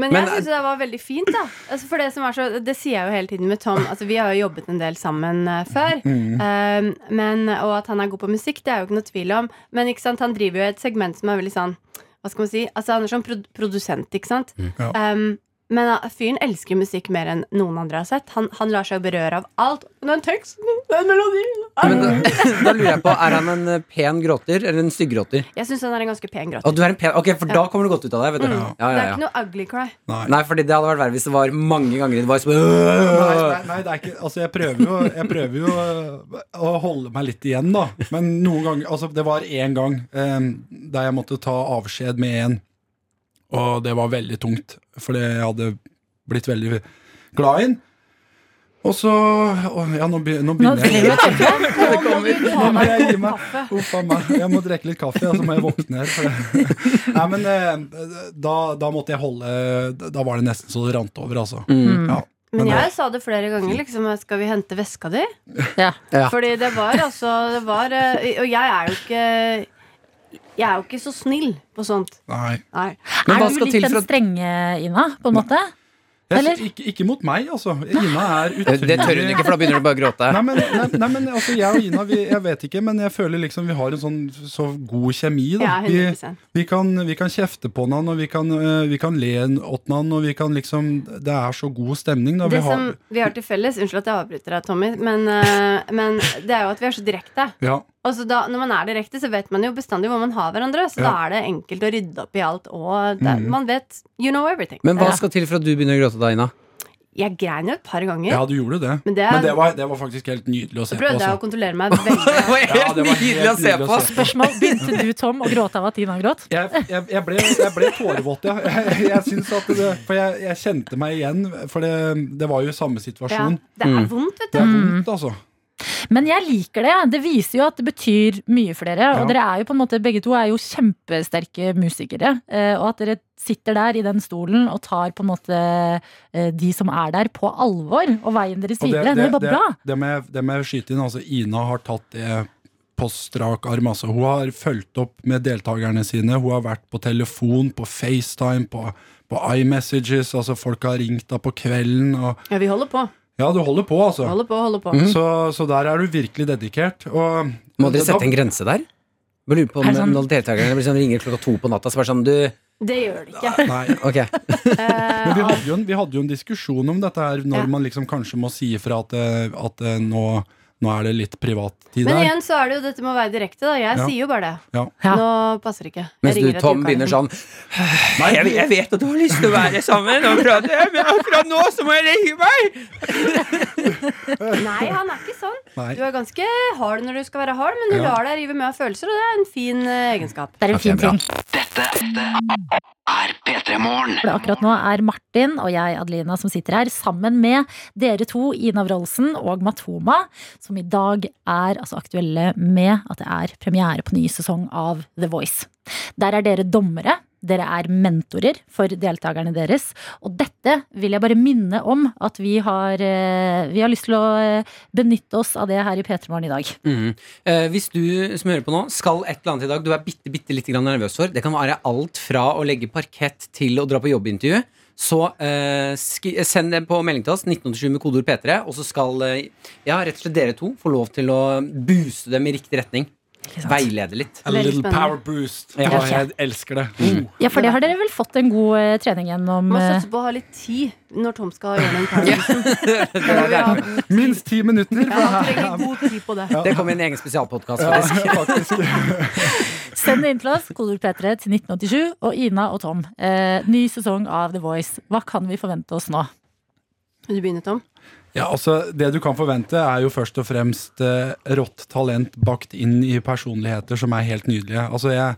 Men jeg syns det var veldig fint, da. Altså, for det som er så Det sier jeg jo hele tiden med Tom. Altså, vi har jo jobbet en del sammen eh, før. Um, men, og at han er god på musikk, det er jo ikke noe tvil om. Men ikke sant, han driver jo et segment som er veldig sånn Hva skal man si? Altså, han er sånn produsent, ikke sant? Ja. Um, men uh, fyren elsker musikk mer enn noen andre har sett. Han, han lar seg berøre av alt. Den teksten, den melodien Men da, da lurer jeg på, er han en eh, pen gråter eller en stygggråter? Jeg syns han er en ganske pen gråter. du er en pen Ok, for da kommer du godt ut av det. Vet du. Mm. Ja, Det ja, er ikke noe ugly cry. Nei. Nei, fordi det hadde vært verre hvis det var mange ganger det var som Nei, nei, nei, det er ikke Altså, jeg prøver jo, jeg prøver jo øh, å holde meg litt igjen, da. Men noen ganger Altså, det var én gang um, der jeg måtte ta avskjed med en, og det var veldig tungt, for jeg hadde blitt veldig glad i den. Og så å, Ja, nå, be- nå Nå begynner jeg. Nå må jeg gi meg. kaffe. Uff a meg. Jeg må drikke litt kaffe, og så må jeg våkne her. Nei, men eh, da, da måtte jeg holde Da var det nesten så det rant over, altså. Mm. Ja. Men jeg sa det flere ganger. Liksom, skal vi hente veska di? Ja. Ja. Fordi det var altså det var, eh, Og jeg er jo ikke Jeg er jo ikke så snill på sånt. Nei. Nei. Men er hva du skal litt den for at strenge, Ina, på en måte? Eller? ikke, ikke mot meg, altså. Ina er utrolig Det tør hun ikke, for da begynner du bare å gråte. Nei, men, nei, nei, men altså, jeg og Ina, vi, jeg vet ikke, men jeg føler liksom vi har en sånn så god kjemi. Da. Ja, vi, 100%. vi, kan, vi kan kjefte på hverandre, og vi kan, øh, vi kan le åt hverandre, og vi kan liksom Det er så god stemning. Da. Det Vi har, som vi har til felles Unnskyld at jeg avbryter deg, Tommy, men, eh, men det er jo at vi er så direkte. ja, Og så da, når man er direkte, så vet man jo bestandig hvor man har hverandre. Så Ja. da er det enkelt å rydde opp i alt. Og det, Mm. man vet You know everything. Men hva skal til for at du begynner å gråte da, Ina? Jeg grein jo et par ganger. ja, du gjorde det. Men det er- Men det var, det var faktisk helt nydelig å se Så på. prøvde jeg å Altså. kontrollere meg veldig. Ja, det var helt nydelig å se på. Spørsmål. Begynte du, Tom, å gråte av at Tina gråt? Jeg, jeg, jeg, ble, jeg ble tårevåt, ja. Jeg, jeg, synes at det, for jeg, jeg kjente meg igjen, for det, det var jo samme Ja, situasjon. det er vondt, vet du. Det er vondt, altså. Men jeg liker det. Det viser jo at det betyr mye for dere. Og dere er jo på en måte, begge to er jo kjempesterke musikere. eh, Og at dere sitter der i den stolen og tar på en måte eh, de som er der, på alvor. Og veien deres videre. Det, er bare det, bra. det, det må jeg skyte inn. Altså, Ina har tatt det på strak arm. Altså. Hun har fulgt opp med deltakerne sine. Hun har vært på telefon, på FaceTime, på, på iMessages. Altså, folk har ringt da på kvelden. Og, Ja, vi holder på. Ja, du holder på, altså. Holder på, holder på. Så, så der er du virkelig dedikert. Og, Må dere da- sette en grense der? Jeg lurer på om sånn- når deltakerne sånn, ringer klokka to på natta, så bare sånn du Det gjør det ikke. Nei. okay. Men vi Eh, hadde, jo en, vi hadde jo en diskusjon om dette her, når Ja. man liksom kanskje må si ifra at, eh, at eh, nå, nå er det litt privattid men her. igjen så er det jo dette med å være direkte. Da. Jeg Ja. sier jo bare det. Ja. Ja. Nå passer det ikke. Jeg Mens du, Tom, begynner sånn jeg, jeg vet at du har lyst til å være sammen og prate, men akkurat nå så må jeg legge meg! Nei, han er ikke sånn. Nei. Du er ganske hard når du skal være hard, men du Ja. lar deg rive med av følelser, og det er en fin eh, egenskap. Det er en okay, fin ting. Dette er P3 Morgen. Akkurat nå er Martin og jeg, Adelina, som sitter her sammen med dere to, Ina Wroldsen og Matoma, som i dag er altså aktuelle med at det er premiere på ny sesong av The Voice. Der er dere dommere. Dere er mentorer for deltakerne deres. Og dette vil jeg bare minne om at vi har, eh, vi har lyst til å eh, benytte oss av det her i P3 Morgen i dag. Mm. Eh, hvis du som hører på nå skal et eller annet i dag du er bitte, bitte litt nervøs for, det kan være alt fra å legge parkett til å dra på jobbintervju, så uh, send det på melding til oss, 1987 med kodeord P3, og så skal uh, ja, rett og slett dere to få lov til å booste dem i riktig retning. Veilede litt. A Veldig little spennende. power boost. Ja. Jeg elsker det. Mm. Ja, for det har dere vel fått en god eh, trening gjennom Man må eh, satse på å ha litt tid når Tom skal gjøre den god- Minst ti minutter. Ja, trenger god tid på det. Det kommer i en egen spesialpodkast. Faktisk. Send det inn til oss, kodord P3 til 1987. Og Ina og Tom, eh, ny sesong av The Voice. Hva kan vi forvente oss nå? Vil du begynne, Tom? Ja, altså Det du kan forvente, er jo først og fremst eh, rått talent bakt inn i personligheter som er helt nydelige. Altså jeg,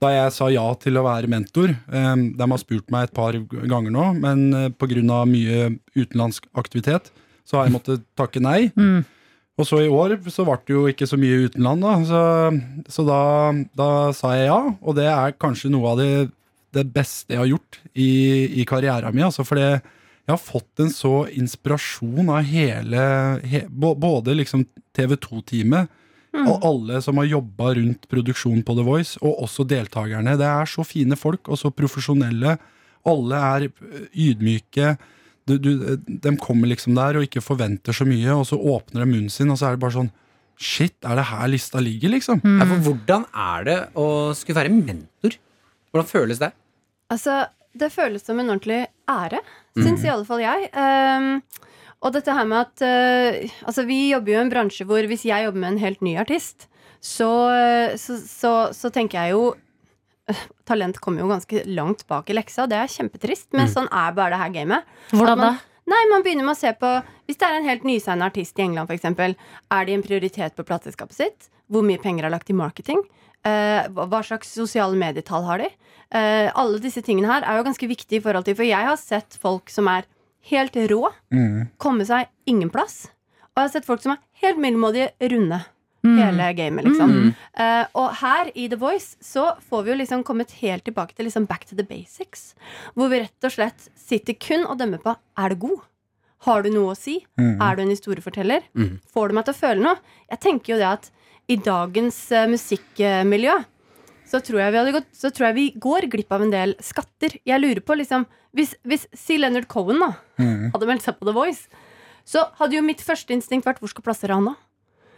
Da jeg sa ja til å være mentor eh, De har spurt meg et par ganger nå, men eh, pga. mye utenlandsk aktivitet så har jeg måttet takke nei. Mm. Og så i år så ble det jo ikke så mye utenland, da. Så, så da, da sa jeg ja, og det er kanskje noe av det, det beste jeg har gjort i, i karrieren min. Altså, for det, jeg har fått en så inspirasjon av hele, he, Både liksom TV2-teamet og alle som har jobba rundt produksjonen på The Voice, og også deltakerne. Det er så fine folk, og så profesjonelle. Alle er øh, ydmyke. Du, du, de kommer liksom der og ikke forventer så mye, og så åpner de munnen sin, og så er det bare sånn Shit, er det her lista ligger, liksom? Ja, for hvordan er det å skulle være mentor? Hvordan føles det? Altså, det føles som en ordentlig ære, syns i alle fall jeg. Um, og dette her med at uh, Altså, vi jobber jo i en bransje hvor hvis jeg jobber med en helt ny artist, så, eh, så, så, så tenker jeg jo eh, Talent kommer jo ganske langt bak i leksa, og det er kjempetrist, men sånn er bare det her gamet. Hvordan man- da? Nei, man begynner med å se på Hvis det er en helt nysignet artist i England, f.eks., er de en prioritet på plateselskapet sitt? Hvor mye penger er lagt i marketing? Eh, hva slags sosiale medietall har de? Eh, alle disse tingene her er jo ganske viktige i forhold til For jeg har sett folk som er helt rå, komme seg ingen plass. Og jeg har sett folk som er helt middelmådige runde. Hele gamet, liksom. Eh, og her i The Voice så får vi jo liksom kommet helt tilbake til liksom back to the basics. Hvor vi rett og slett sitter kun og dømmer på er du god. Har du noe å si? Er du en historieforteller? Får du meg til å føle noe? Jeg tenker jo det at i dagens eh, musikkmiljø så tror jeg vi hadde gått Så tror jeg vi går glipp av en del skatter. Jeg lurer på, liksom Hvis, hvis C. Leonard Cohen da Mm. hadde meldt seg på The Voice, så hadde jo mitt første instinkt vært hvor skal plassere han da?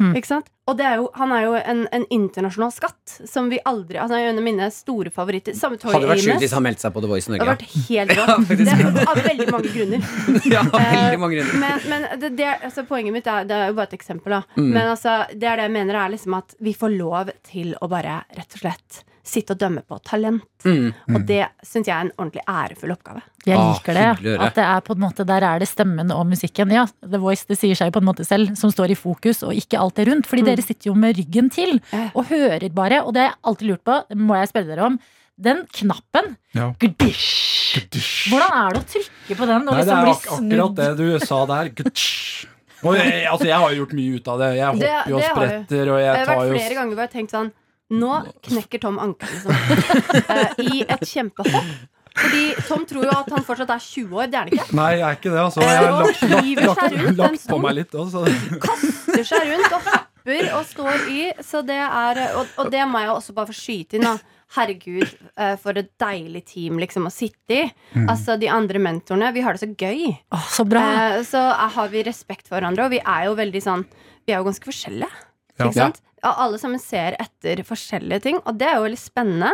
Mm. Ikke sant? Og det er jo, han er jo en, en internasjonal skatt som vi aldri Altså, han er jo en av mine store favoritter. Samme Toy Hadde vært sjukt hvis han meldte seg på The Voice Det Norge. har vært helt rått. det er av veldig mange grunner. ja, Eh, veldig mange grunner. Men, men det, det, altså, poenget mitt er, det er jo bare et eksempel. Da. Mm. Men altså, det er det jeg mener er liksom at vi får lov til å bare rett og slett sitte og dømme på talent. Mm. Og det syns jeg er en ordentlig ærefull oppgave. Jeg Ah, liker det. At det er på en måte, Der er det stemmen og musikken. Ja, The Voice det sier seg på en måte selv, som står i fokus, og ikke alt det rundt. Fordi Mm. dere sitter jo med ryggen til og hører bare. Og det har jeg alltid lurt på, det må jeg spørre dere om. Den knappen, Ja. gdisj, Gudysj. hvordan er det å trykke på den? Og Nei, det liksom er ak akkurat det du sa der. Og jeg, altså, jeg har jo gjort mye ut av det. Jeg hopper jo og spretter. Og jeg. Det har tar vært jo flere ganger hvor jeg har tenkt sånn Nå knekker Tom ankelen liksom. uh, i et kjempehopp. Fordi Tom tror jo at han fortsatt er 20 år. Det er han ikke. Nei, jeg er ikke det, altså. Jeg har Og lagt, lagt, lagt, lagt på meg litt også. kaster seg rundt og hopper og står i. Så det er, og, og det må jeg også bare få skyte inn. Da. Herregud, eh, for et deilig team liksom å sitte i. Altså De andre mentorene, vi har det så gøy. Oh, så bra. Eh, så eh, har vi respekt for hverandre, og vi er jo veldig sånn Vi er jo ganske forskjellige. Ja. Ikke sant? Ja, alle sammen ser etter forskjellige ting, og det er jo veldig spennende.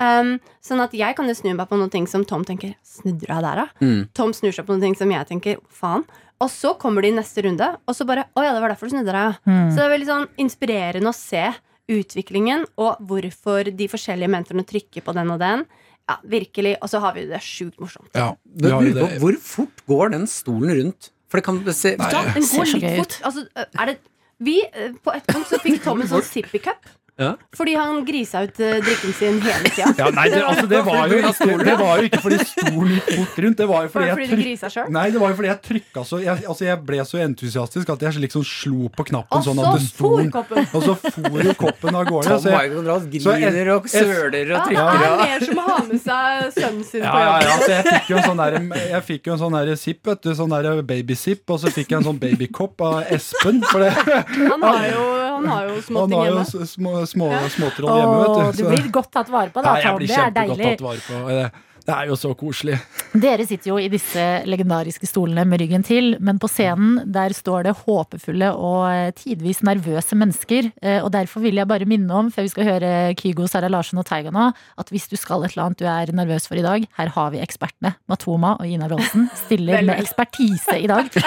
Um, sånn at jeg kan jo snu meg på noen ting som Tom tenker Snudde du deg der, da? Mm. Tom snur seg på noen ting som jeg tenker faen. Og så kommer de i neste runde, og så bare Å ja, det var derfor du snudde deg, ja. Mm. Så det er veldig sånn inspirerende å se utviklingen, og hvorfor de forskjellige mentorene trykker på den og den. Ja, virkelig. Og så har vi det sjukt morsomt. Ja, det, på det. Hvor fort går den stolen rundt? For det kan se Nei, Ja, den ser går så litt gøy fort. Altså, er det vi, eh, På et punkt så fikk Tom en sånn sippy cup. Ja. Fordi han grisa ut eh, drikken sin hele tida. Ja, nei, det, altså, det, var jo, det, det var jo ikke fordi stolen gikk fort rundt. Det var jo Var fordi det jeg fordi du grisa sjøl? Nei, det var jo fordi jeg trykka så jeg, altså jeg ble så entusiastisk at jeg liksom slo på knappen sånn så at det sto koppen. Og så for jo koppen av gårde. Tom Michael så griner og søler og Ja, det trykker. er og- mer som å ha med seg sønnen sin på jobb. ja, altså, jeg fikk jo en sånn der, jeg fikk jo en sånn der sipp, vet du. Sånn der babysipp. Og så fikk jeg en sånn babykopp av Espen. For det, Han har jo, han har jo han har jo hjemme. små, små, småtroll hjemme, vet du. du blir godt tatt vare på, da, Nei, jeg Tom. blir Det er kjempegodt tatt vare på. Det, er jo så koselig. Dere sitter jo i disse legendariske stolene med ryggen til, men på scenen der står det håpefulle og eh, tidvis nervøse mennesker. Eh, Og derfor vil jeg bare minne om, før vi skal høre Kygo, Sara Larsen og Taiga nå, at hvis du skal et eller annet du er nervøs for i dag, her har vi ekspertene. Matoma og Ina Rolsen stiller med ekspertise i dag.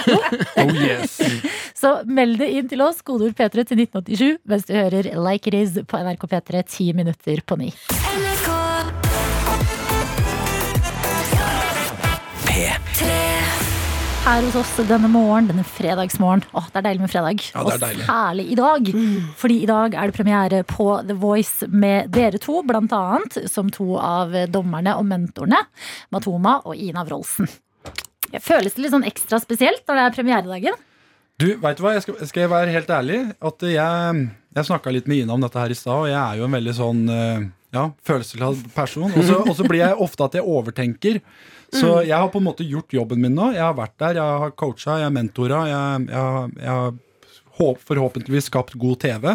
Oh yes. Så meld det inn til oss, kodeord P3 til 1987, mens du hører Like It Is på NRK P3 ti minutter på ni. Her hos oss denne morgen, denne fredagsmorgen. Åh, det er deilig med fredag. Ja, det er deilig. Og særlig i dag. Fordi i dag er det premiere på The Voice med dere to, blant annet. Som to av dommerne og mentorene. Matoma og Ina Wroldsen. Føles det litt sånn ekstra spesielt når det er premieredagen? Du, vet du hva, jeg skal, skal jeg være helt ærlig At jeg, jeg snakket litt med Ina om dette her i stad Og jeg er jo en veldig sånn eh, Ja, følelsesladd person Og så, blir jeg ofte at jeg overtenker Så jeg har på en måte gjort jobben min nå Jeg har vært der, jeg har coachet, jeg har mentoret Jeg, jeg, har- jeg har håp, forhåpentligvis skapt god TV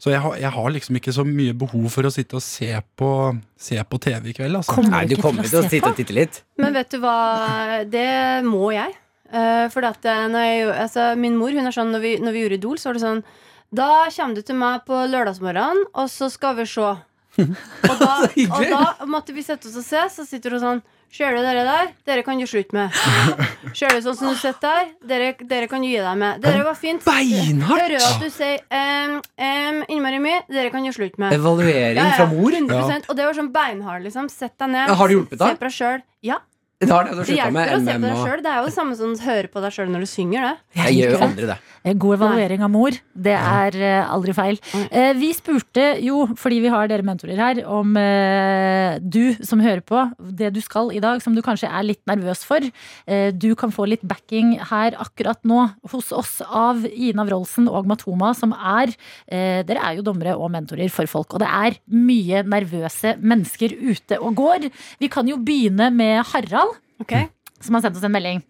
Så jeg har, jeg har liksom ikke så mye behov for å sitte og se på, se på TV i kveld altså. Kommer Nei, du kommer til å å sitte og titte litt. Men vet du hva, det må jeg. Uh, for at eh, når jeg, altså, min mor hun er sånn, når vi, når vi gjorde Idol, så var det sånn Da kommer du til meg på lørdagsmorgenen, og så skal vi se. Og da, og da måtte vi sette oss og se, så sitter hun sånn Ser du dere der? Dere kan du slutte med. Ser du sånn som du sitter der? Dere, dere kan du gi deg med. Dere var fint. Beinhardt! Hører du at du sier um, um, innmari mye? Dere kan du slutte med. Evaluering Ja, ja, fra mor. 100%, Og det var sånn beinhard, liksom. Sett deg ned. Har det hjulpet deg? Se på deg sjøl. Ja. Det har det du Det hjelper med å se på deg sjøl. Det er jo det samme som å høre på deg sjøl når du synger. det Jeg gjør jo aldri det. God evaluering av mor, det er eh, aldri feil. Eh, vi spurte jo, fordi vi har dere mentorer her, om eh, du som hører på, det du skal i dag, som du kanskje er litt nervøs for. Eh, du kan få litt backing her akkurat nå hos oss av Ina Wroldsen og Matoma, som er eh, Dere er jo dommere og mentorer for folk, og det er mye nervøse mennesker ute og går. Vi kan jo begynne med Harald Ok som har sendt oss en melding.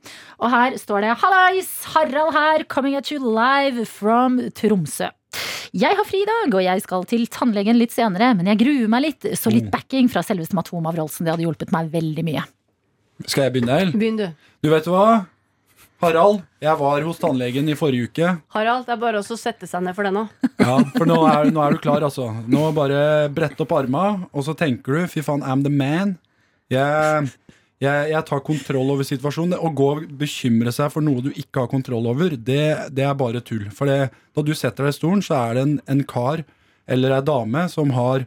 Og her står det Hallais! Harald her, coming at you live from Tromsø. Jeg har fri i dag, og jeg skal til tannlegen litt senere, men jeg gruer meg litt, så Mm. litt backing fra selveste Matoma Wroldsen, det hadde hjulpet meg veldig mye. Skal jeg begynne, El? Begynn, du. Du vet hva? Harald, jeg var hos tannlegen i forrige uke. Harald, det er bare å sette seg ned for det nå. Ja, For nå er, nå er du klar, altså. Nå bare brett opp arma, og så tenker du fy faen, I'm the man. Jeg, jeg, jeg tar kontroll over situasjonen. Å gå og bekymre seg for noe du ikke har kontroll over, det, det er bare tull. For det, da du setter deg i stolen, så er det en, en kar eller ei dame som har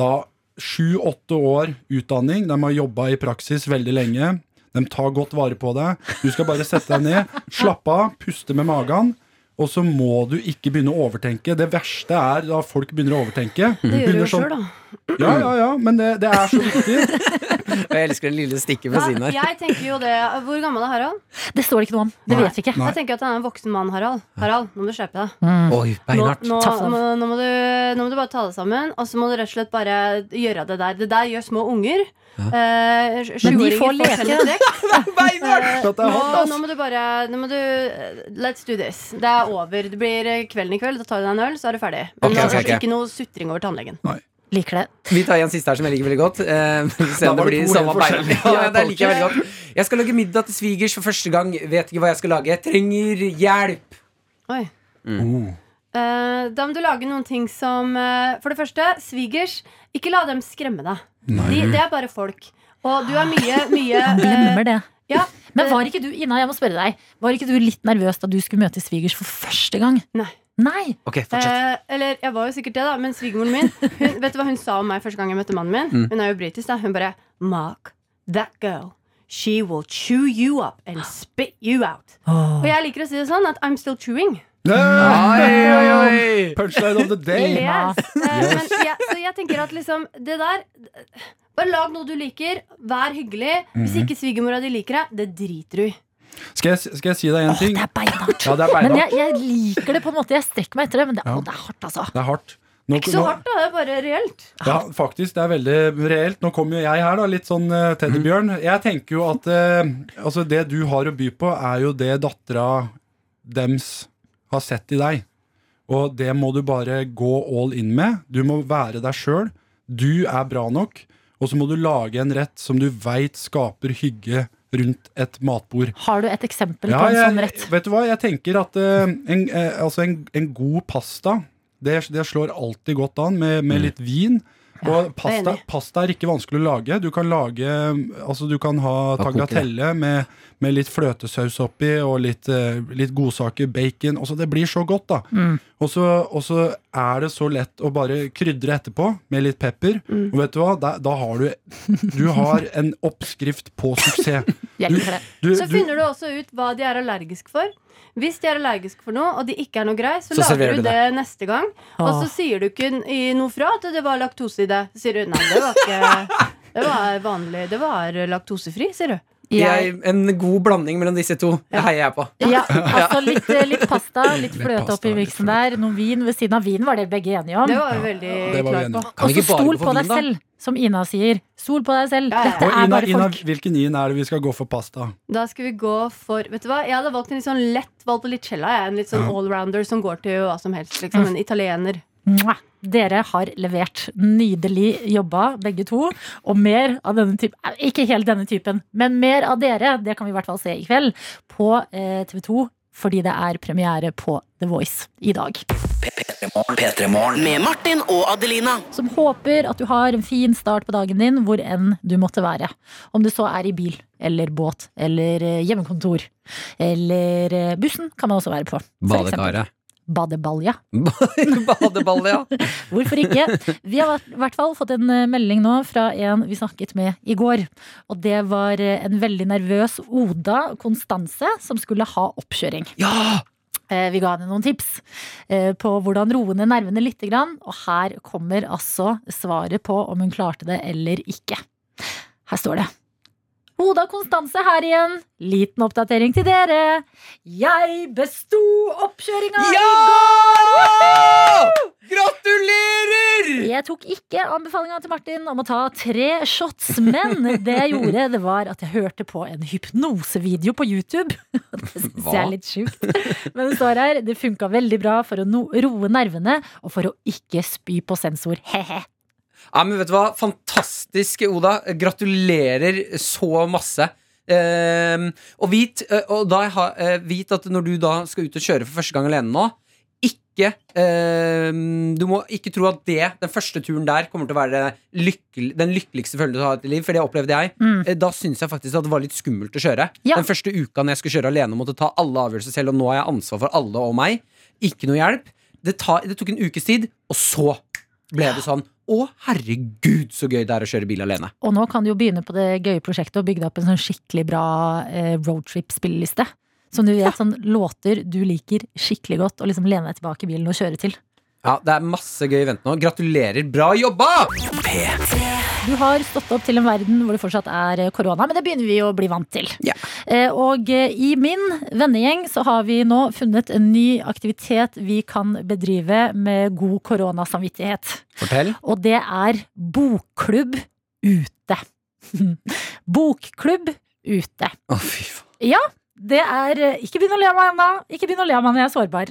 da sju-åtte år utdanning. De har jobba i praksis veldig lenge. De tar godt vare på deg. Du skal bare sette deg ned, slappe av, puste med magen. Og så må du ikke begynne å overtenke. Det verste er da folk begynner å overtenke. Det gjør du jo sånn- sjøl, da. Ja, ja, ja, men det, det er så viktig. Og jeg elsker den lille stikket ved siden her. jeg tenker jo det Hvor gammel er Harald? Det står det ikke noe om. Det Nei. vet vi ikke. Nei. Jeg tenker at han er en voksen mann, Harald. Harald, nå må du skjerpe deg. Oi, Nå, beinhardt. nå, nå, må, nå, må du, nå må du bare ta deg sammen, og så må du rett og slett bare gjøre det der. Det der gjør små unger. Eh, Men de får leke. er nå, nå må du bare nå må du, eh, Let's do this. Det er over. Det blir eh, kvelden i kveld. Da tar du deg en øl, så er du ferdig. Men okay, okay, okay. ikke noe sutring over tannlegen. Liker det. Vi tar en siste her som jeg liker veldig godt. Eh, se om det blir samme Ja, det liker jeg veldig godt. Jeg skal lage middag til svigers for første gang. Vet ikke hva jeg skal lage. Jeg trenger hjelp. Oi. Oh. Eh, da må du lage noen ting som uh, For det første, svigers. Ikke la dem skremme deg. De, det er bare folk. Og du er mye, mye eh, glemmer det. ja, Men var ikke du Ina, jeg må spørre deg Var ikke du litt nervøs da du skulle møte svigers for første gang? Nei. Nei. Ok, fortsett. Eh, eller jeg var jo sikkert det, da, men svigermoren min hun, Vet du hva hun sa om meg første gang jeg møtte mannen min? Mm. Hun er jo britisk, da. Hun bare Mark, that girl, she will chew you up and spit you out. Og jeg liker å si det sånn at I'm still chewing. Hey! Oi, oi, oi. Punchline of the day. Ja. Yes. Eh, men ja, så jeg tenker at liksom det der Bare lag noe du liker. Vær hyggelig. Hvis Mhm. ikke svigermora di liker deg, det driter du i. Skal jeg, skal jeg si deg en ting? Åh, det er beinhardt. Ja, det er Men jeg, jeg liker det på en måte. Jeg strekker meg etter det, men det, Ja. å, det er hardt, altså. Det er hardt. Nå, Ikke så hardt, da. Det er bare reelt. Ja, faktisk. Det er veldig reelt. Nå kommer jo jeg her, da, litt sånn uh, teddybjørn. Jeg tenker jo at uh, altså det du har å by på, er jo det dattera dems har sett i deg. Og det må du bare gå all in med. Du må være deg sjøl. Du er bra nok. Og så må du lage en rett som du veit skaper hygge rundt et matbord. Har du et eksempel Ja, på en jeg, sånn rett? Vet du hva, jeg tenker at uh, en, uh, altså en, en god pasta det, det slår alltid godt an med, med litt vin. Og pasta, pasta er ikke vanskelig å lage. Du kan lage Altså du kan ha tagliatelle med, med litt fløtesaus oppi og litt, eh, litt godsaker, bacon. Altså Det blir så godt, da. Mm. Og så og så er det så lett å bare krydre etterpå med litt pepper. Mm. Og vet du hva, da, da har du Du har en oppskrift på suksess. Du. Du, Så finner du også ut hva de er allergiske for. Hvis de er allergiske for noe, og de ikke er noe grei, så, Så lager du det. det neste gang. Og så sier du ikke noe fra at det var laktose i det. Så sier du nei, det var ikke Det var vanlig. Det var laktosefri, sier du. Jeg, en god blanding mellom disse to. Det heier jeg på. ja, altså litt, litt pasta, litt fløte oppi miksen der. Noe vin ved siden av. Vin var dere begge enige om. Det var veldig det var vi klar enige på. Og så stol på deg vin, selv, som Ina sier. Stol på deg selv. Ja, ja. Dette og er Ina, bare Ina, folk. hvilken yin er det vi skal gå for pasta? Da skal vi gå for Vet du hva, Jeg hadde valgt en litt sånn lett valpolicella. Jeg er en litt sånn Ja. allrounder som går til hva som helst. Liksom En italiener. Dere har levert. Nydelig jobba, begge to. Og mer av denne typen Ikke helt denne typen, men mer av dere. Det kan vi i hvert fall se i kveld på eh, TV 2. Fordi det er premiere på The Voice i dag. P3morgen. Med Martin og Adelina. Som håper at du har en fin start på dagen din hvor enn du måtte være. Om det så er i bil eller båt eller eh, hjemmekontor. Eller eh, bussen kan man også være på. Badekaret. Badebalja. Badebalja! Hvorfor ikke? Vi har i hvert fall fått en eh, melding nå fra en vi snakket med i går. Og det var eh, en veldig nervøs Oda Konstanse som skulle ha oppkjøring. Ja! Eh, Vi ga henne noen tips på hvordan roe ned nervene litt. Grann, og her kommer altså svaret på om hun klarte det eller ikke. Her står det. Oda Konstanse her igjen. Liten oppdatering til dere. Jeg besto oppkjøringa i går! Gratulerer! Jeg tok ikke anbefalinga til Martin om å ta tre shots, men det jeg gjorde, det var at jeg hørte på en hypnosevideo på YouTube. Det syns jeg er litt sjukt. Men det står her det funka veldig bra for å roe nervene og for å ikke spy på sensor. He-he. Ja, men vet du hva? Fantastisk, Oda. Gratulerer så masse. Ehm, og vit, eh, og da eh, vit at når du da skal ut og kjøre for første gang alene nå ikke, ehm, Du må ikke tro at det, den første turen der kommer til å være lykkelig, den lykkeligste følelsen du har i ditt liv, for det opplevde jeg. Mm. Eh, Da syns jeg faktisk at det var litt skummelt å kjøre. Ja. Den første uka når jeg skulle kjøre alene og måtte ta alle avgjørelser selv, og nå har jeg ansvar for alle og meg. Ikke noe hjelp. Det, ta, det tok en ukes tid, og så ble det sånn Å, herregud, så gøy det er å kjøre bil alene. Og nå kan du jo begynne på det gøye prosjektet og bygge opp en sånn skikkelig bra eh, roadtrip-spilleliste. Som du vet, sånn låter du liker skikkelig godt, og liksom lene deg tilbake i bilen og kjøre til. Ja, Det er masse gøy i vente nå. Gratulerer. Bra jobba! Du har stått opp til en verden hvor det fortsatt er eh, korona, men det begynner vi å bli vant til. Ja. Eh, Og eh, i min vennegjeng så har vi nå funnet en ny aktivitet vi kan bedrive med god koronasamvittighet. Fortell. Og det er bokklubb ute. Bokklubb ute. Å, fy faen. Ja, det er Ikke begynn å le av meg ennå. Ikke begynn å le av meg når jeg er sårbar.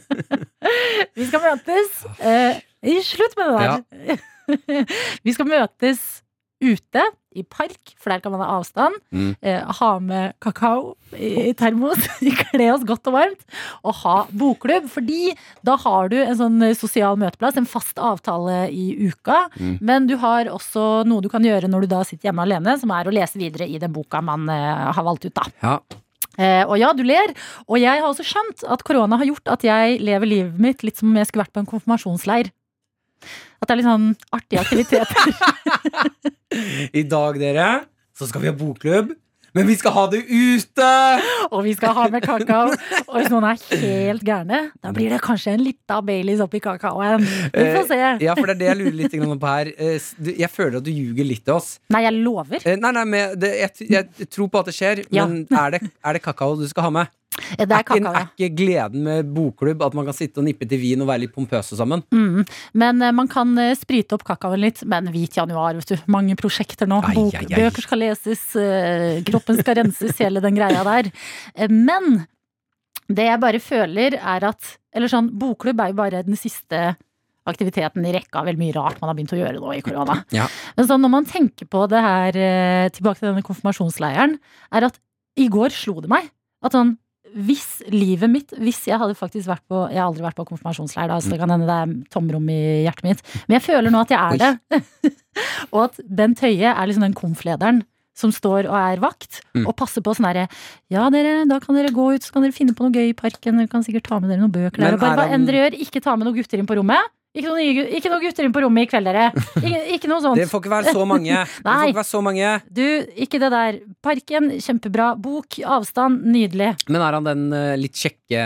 Vi skal møtes Slutt med det der. Vi skal møtes ute i park, for der kan man ha avstand. Mm. Eh, ha med kakao i termos, kle oss godt og varmt, og ha bokklubb. Fordi da har du en sånn sosial møteplass, en fast avtale i uka. Mm. Men du har også noe du kan gjøre når du da sitter hjemme alene, som er å lese videre i den boka man eh, har valgt ut, da. Ja. Eh, og ja, du ler. Og jeg har også skjønt at korona har gjort at jeg lever livet mitt litt som om jeg skulle vært på en konfirmasjonsleir. At det er litt sånn artige aktiviteter. I dag, dere, så skal vi ha bokklubb. Men vi skal ha det ute! og vi skal ha med kakao. Og hvis noen er helt gærne, da blir det kanskje en lita Baileys oppi kakaoen. Vi får se. Eh, Ja, for det er det jeg lurer litt på her. Eh, Jeg føler at du ljuger litt til oss. Nei, jeg lover. Eh, Nei, nei, men det, jeg, tror på at det skjer, Ja. men er det, er det kakao du skal ha med? Er ikke, er ikke gleden med bokklubb at man kan sitte og nippe til vin og være litt pompøse sammen? Mm. Men eh, man kan eh, sprite opp kakaoen litt. Men hvit januar, vet du. Mange prosjekter nå. Ai, Bok, ai, ai. Bøker skal leses, eh, kroppen skal renses, hele den greia der. Men det jeg bare føler, er at Eller sånn, bokklubb er jo bare den siste aktiviteten i rekka veldig mye rart man har begynt å gjøre nå i korona. Ja. Men sånn, når man tenker på det her, tilbake til denne konfirmasjonsleiren, er at i går slo det meg at sånn hvis livet mitt Hvis jeg hadde faktisk vært på Jeg har aldri vært på konfirmasjonsleir, da, så det kan hende det er tomrom i hjertet mitt. Men jeg føler nå at jeg er det. og at Bent Høie er liksom den konflederen som står og er vakt Mm. og passer på sånn herre Ja, dere, da kan dere gå ut, så kan dere finne på noe gøy i parken. Dere kan sikkert ta med dere noen bøker der. Og bare hva enn dere gjør, ikke ta med noen gutter inn på rommet. Ikke noen, ikke noen gutter inn på rommet i kveld, dere. Ikke, ikke noe sånt. Det får ikke være så mange. Det får ikke være så mange. Du, ikke det der. Parken, kjempebra. Bok, avstand, nydelig. Men er han den uh, litt kjekke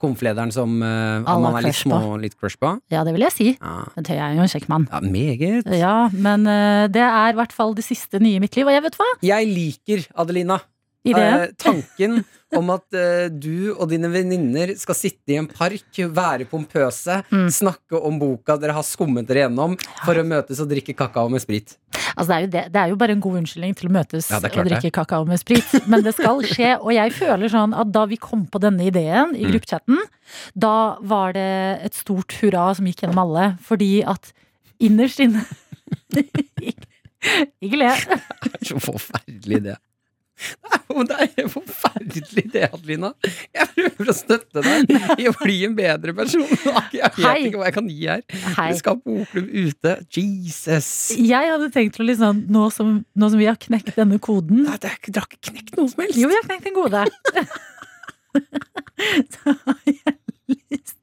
konflederen som uh, man er litt, små, på. litt crush på? Ja, det vil jeg si. Ja, Jeg er jo en kjekk mann. ja meget. Ja, men uh, det er i hvert fall det siste nye i mitt liv. Og jeg vet hva? Jeg liker Adelina. Eh, tanken om at eh, du og dine venninner skal sitte i en park, være pompøse, Mm. snakke om boka dere har skummet dere gjennom, for å møtes og drikke kakao med sprit. Altså, det, er det, det er jo bare en god unnskyldning til å møtes Ja, og drikke kakao med sprit. Men det skal skje. Og jeg føler sånn at da vi kom på denne ideen i Mm. da var det et stort hurra som gikk gjennom alle. Fordi at innerst inne Ikke le. Det er så forferdelig det. Det jo- Det er en forferdelig idé, Adelina. Jeg prøver å støtte deg i å bli en bedre person. Jeg vet Hei. ikke hva jeg kan gi her. Hei. Vi skal på bokklubb ute. Jesus. Jeg hadde tenkt å liksom, nå som, nå som vi har knekt denne koden Nei, det er dere har ikke knekt noe som helst. Jo, vi har knekt en kode. så har jeg lyst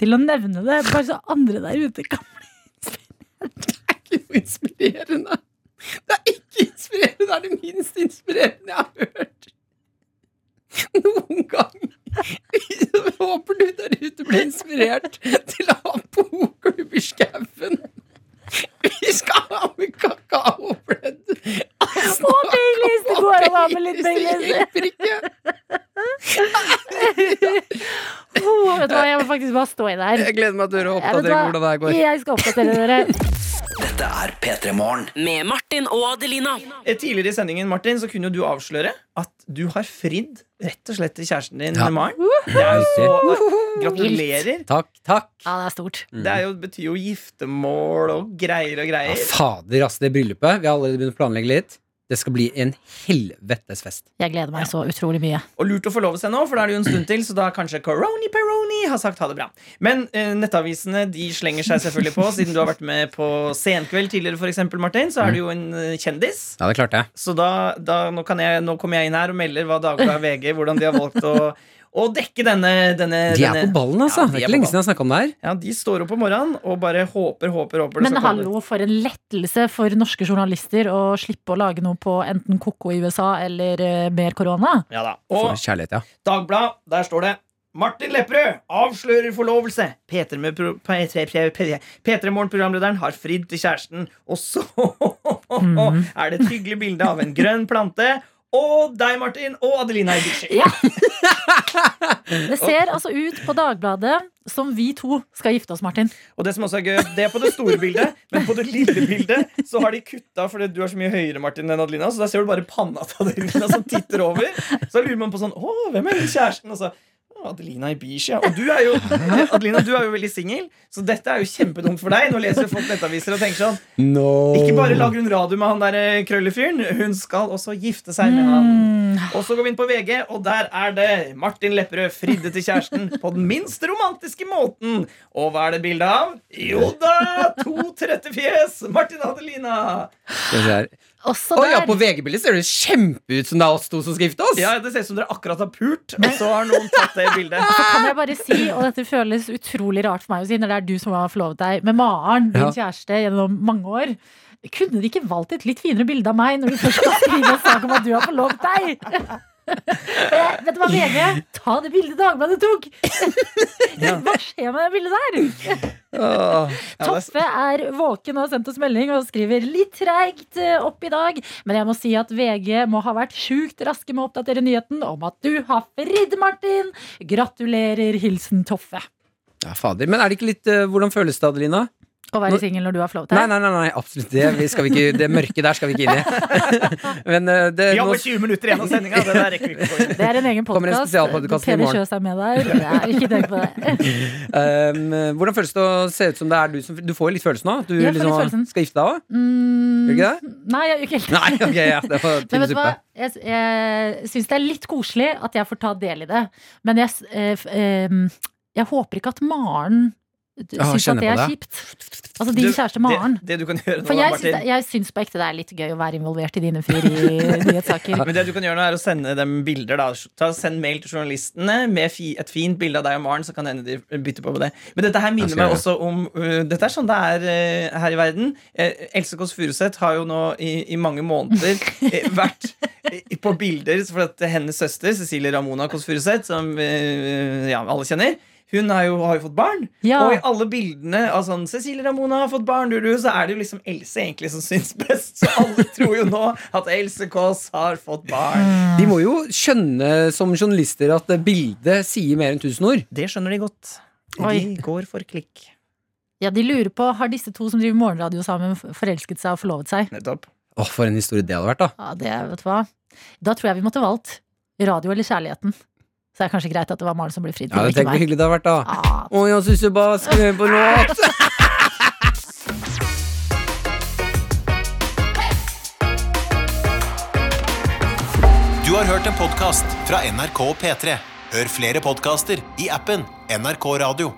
til å nevne det, bare så andre der ute kan Det er ikke noe inspirerende. Det er ikke inspirerende. Det er det minst inspirerende jeg har hørt. Noen gang. Håper du der ute blir inspirert til å ha bokklubb i skauen. Vi skal ha med kakaopledd. Altså, hjelper ikke! oh, vet du hva, jeg må faktisk bare stå i det her. Jeg gleder meg til å hva, hvordan det her går. jeg skal oppdatere dere. Dette er P3 Morgen. Med Martin og Adelina. Eh, Tidligere i sendingen Martin, så kunne jo du avsløre at du har fridd rett og slett til kjæresten din, Ja. Maren. Det er jo så Gratulerer. Takk, takk. Ja, det er stort. Mm. Det er jo, betyr jo giftermål og greier og Ja, greier. fader, ass, det bryllupet. Vi har allerede begynt å planlegge litt. Det skal bli en helvetes fest. Jeg gleder meg så utrolig mye. Og lurt å forlove seg nå, for da er det jo en stund til, så da kanskje Coroni Peroni har sagt ha det bra. Men eh, nettavisene de slenger seg selvfølgelig på, siden du har vært med på Senkveld tidligere, for eksempel, Martin, så er du jo en eh, kjendis. Ja, det klarte jeg. Så da, da nå, kan jeg, nå kommer jeg inn her og melder hva Dagbladet VG hvordan de har valgt å, å dekke denne, denne De er denne- på ballen, altså. Ja, det er ikke lenge siden jeg har snakka om det her. Ja, De står opp om morgenen og bare håper, håper, håper Men hallo, for en lettelse for norske journalister å slippe å lage noe på enten ko-ko i USA eller eh, mer korona. Ja da. Og kjærlighet, ja. Dagblad, der står det Martin Lepperød avslører forlovelse. P3 med pro- P3 P3 P3 Morgen-programlederen har fridd til kjæresten. Og så Mhm. er det et hyggelig bilde av en grønn plante. Og deg, Martin, og Adelina Ibici. Ja. Det ser altså ut på Dagbladet som vi to skal gifte oss, Martin. Og det som også er gøy, det er på det store bildet, men på det lille bildet så har de kutta fordi du er så mye høyere, Martin, enn Adelina. Så der ser du bare panna til Adelina som titter over. Så lurer man på sånn Å, hvem er den kjæresten? Og så «Å, Adelina Ibishi. Og du er jo Adelina, du er jo veldig singel, så dette er jo kjempedumt for deg. Nå leser folk nettaviser og tenker sånn No. Ikke bare lager hun radio med han der eh, krøllefyren, hun skal også gifte seg med han. Og så går vi inn på VG, og der er det Martin Lepperød fridde til kjæresten på den minst romantiske måten. Og hva er det bilde av? Jo da! To trette fjes! Martin og Adelina. Skal vi Også ja, på VG-bildet ser det kjempeut som det er oss to som skal gifte oss. Ja, Det ser ut som dere akkurat har pult, og så har noen tatt det bildet. Så kan jeg bare si, og dette føles utrolig rart for meg å si når det er du som har forlovet deg med Maren, din Ja. kjæreste, gjennom mange år. Kunne de ikke valgt et litt finere bilde av meg når du først skal skrive en sak om at du har forlovet deg? Vet du hva, VG? Ta det bildet Dagbladet tok! Hva skjer med det bildet der? Ja, er- Toffe er våken og har sendt oss melding og skriver litt treigt eh, opp i dag. Men jeg må si at VG må ha vært sjukt raske med å oppdatere nyheten om at du har fridd, Martin. Gratulerer. Hilsen Toffe. Ja, fader. Men er det ikke litt eh, Hvordan føles det, Adelina? Å være singel når du har forlovet Nei, nei, nei, nei absolutt det. Vi skal vi ikke, det mørket der skal vi ikke inn i. Men eh, det, Vi har bare 20 minutter igjen av sendinga. Det. Det er en egen podkast. Peder. Kjøs er med der. Nei, ikke tenk på det. Um, hvordan føles det å se ut som det er du som Du får jo litt følelsen nå? Du Jeg får litt liksom skal gifte deg òg? Mm, Gjør du ikke det? Nei, jeg gjør ikke helt Nei, okay, ja, det var Men vet du hva? Jeg, jeg syns det er litt koselig at jeg får ta del i det. Men jeg, s- eh, jeg håper ikke at Maren syns at det er det. kjipt. Altså din Du, kjæreste Maren. Det, det du kan gjøre nå, For jeg Martin syns, jeg syns på ekte det er litt gøy å være involvert i dine frieri-nyhetssaker. Men det du kan gjøre nå er å sende dem bilder da. Ta, Send mail til journalistene med fi, et fint bilde av deg og Maren. Så kan hende de bytter på med det Men dette her minner meg også om uh, Dette er sånn det er uh, her i verden. Uh, Else Kåss Furuseth har jo nå i, i mange måneder uh, vært uh, på bilder for at hennes søster Cecilie Ramona Kåss Furuseth, som uh, ja, alle kjenner hun har jo, har jo fått barn, Ja. og i alle bildene av sånn Cecilie Ramona har fått barn, du, du, så er det jo liksom Else egentlig som syns best. Så alle tror jo nå at Else Kåss har fått barn. De må jo skjønne som journalister at bildet sier mer enn tusen ord. Det skjønner de godt. Oi. De går for klikk. Ja, de lurer på Har disse to som driver morgenradio sammen, forelsket seg og forlovet seg? Nettopp. Åh, For en historie det hadde vært, da. Ja, det, vet du hva Da tror jeg vi måtte valgt radio eller kjærligheten. Så det er kanskje greit at det var Maren som ble fridd. Ja, det tenker Tenk hvor hyggelig det hadde vært, da. Ah, Å, jeg syns jeg bare høre på låt. Du har hørt en podkast fra NRK og P3. Hør flere podkaster i appen NRK Radio.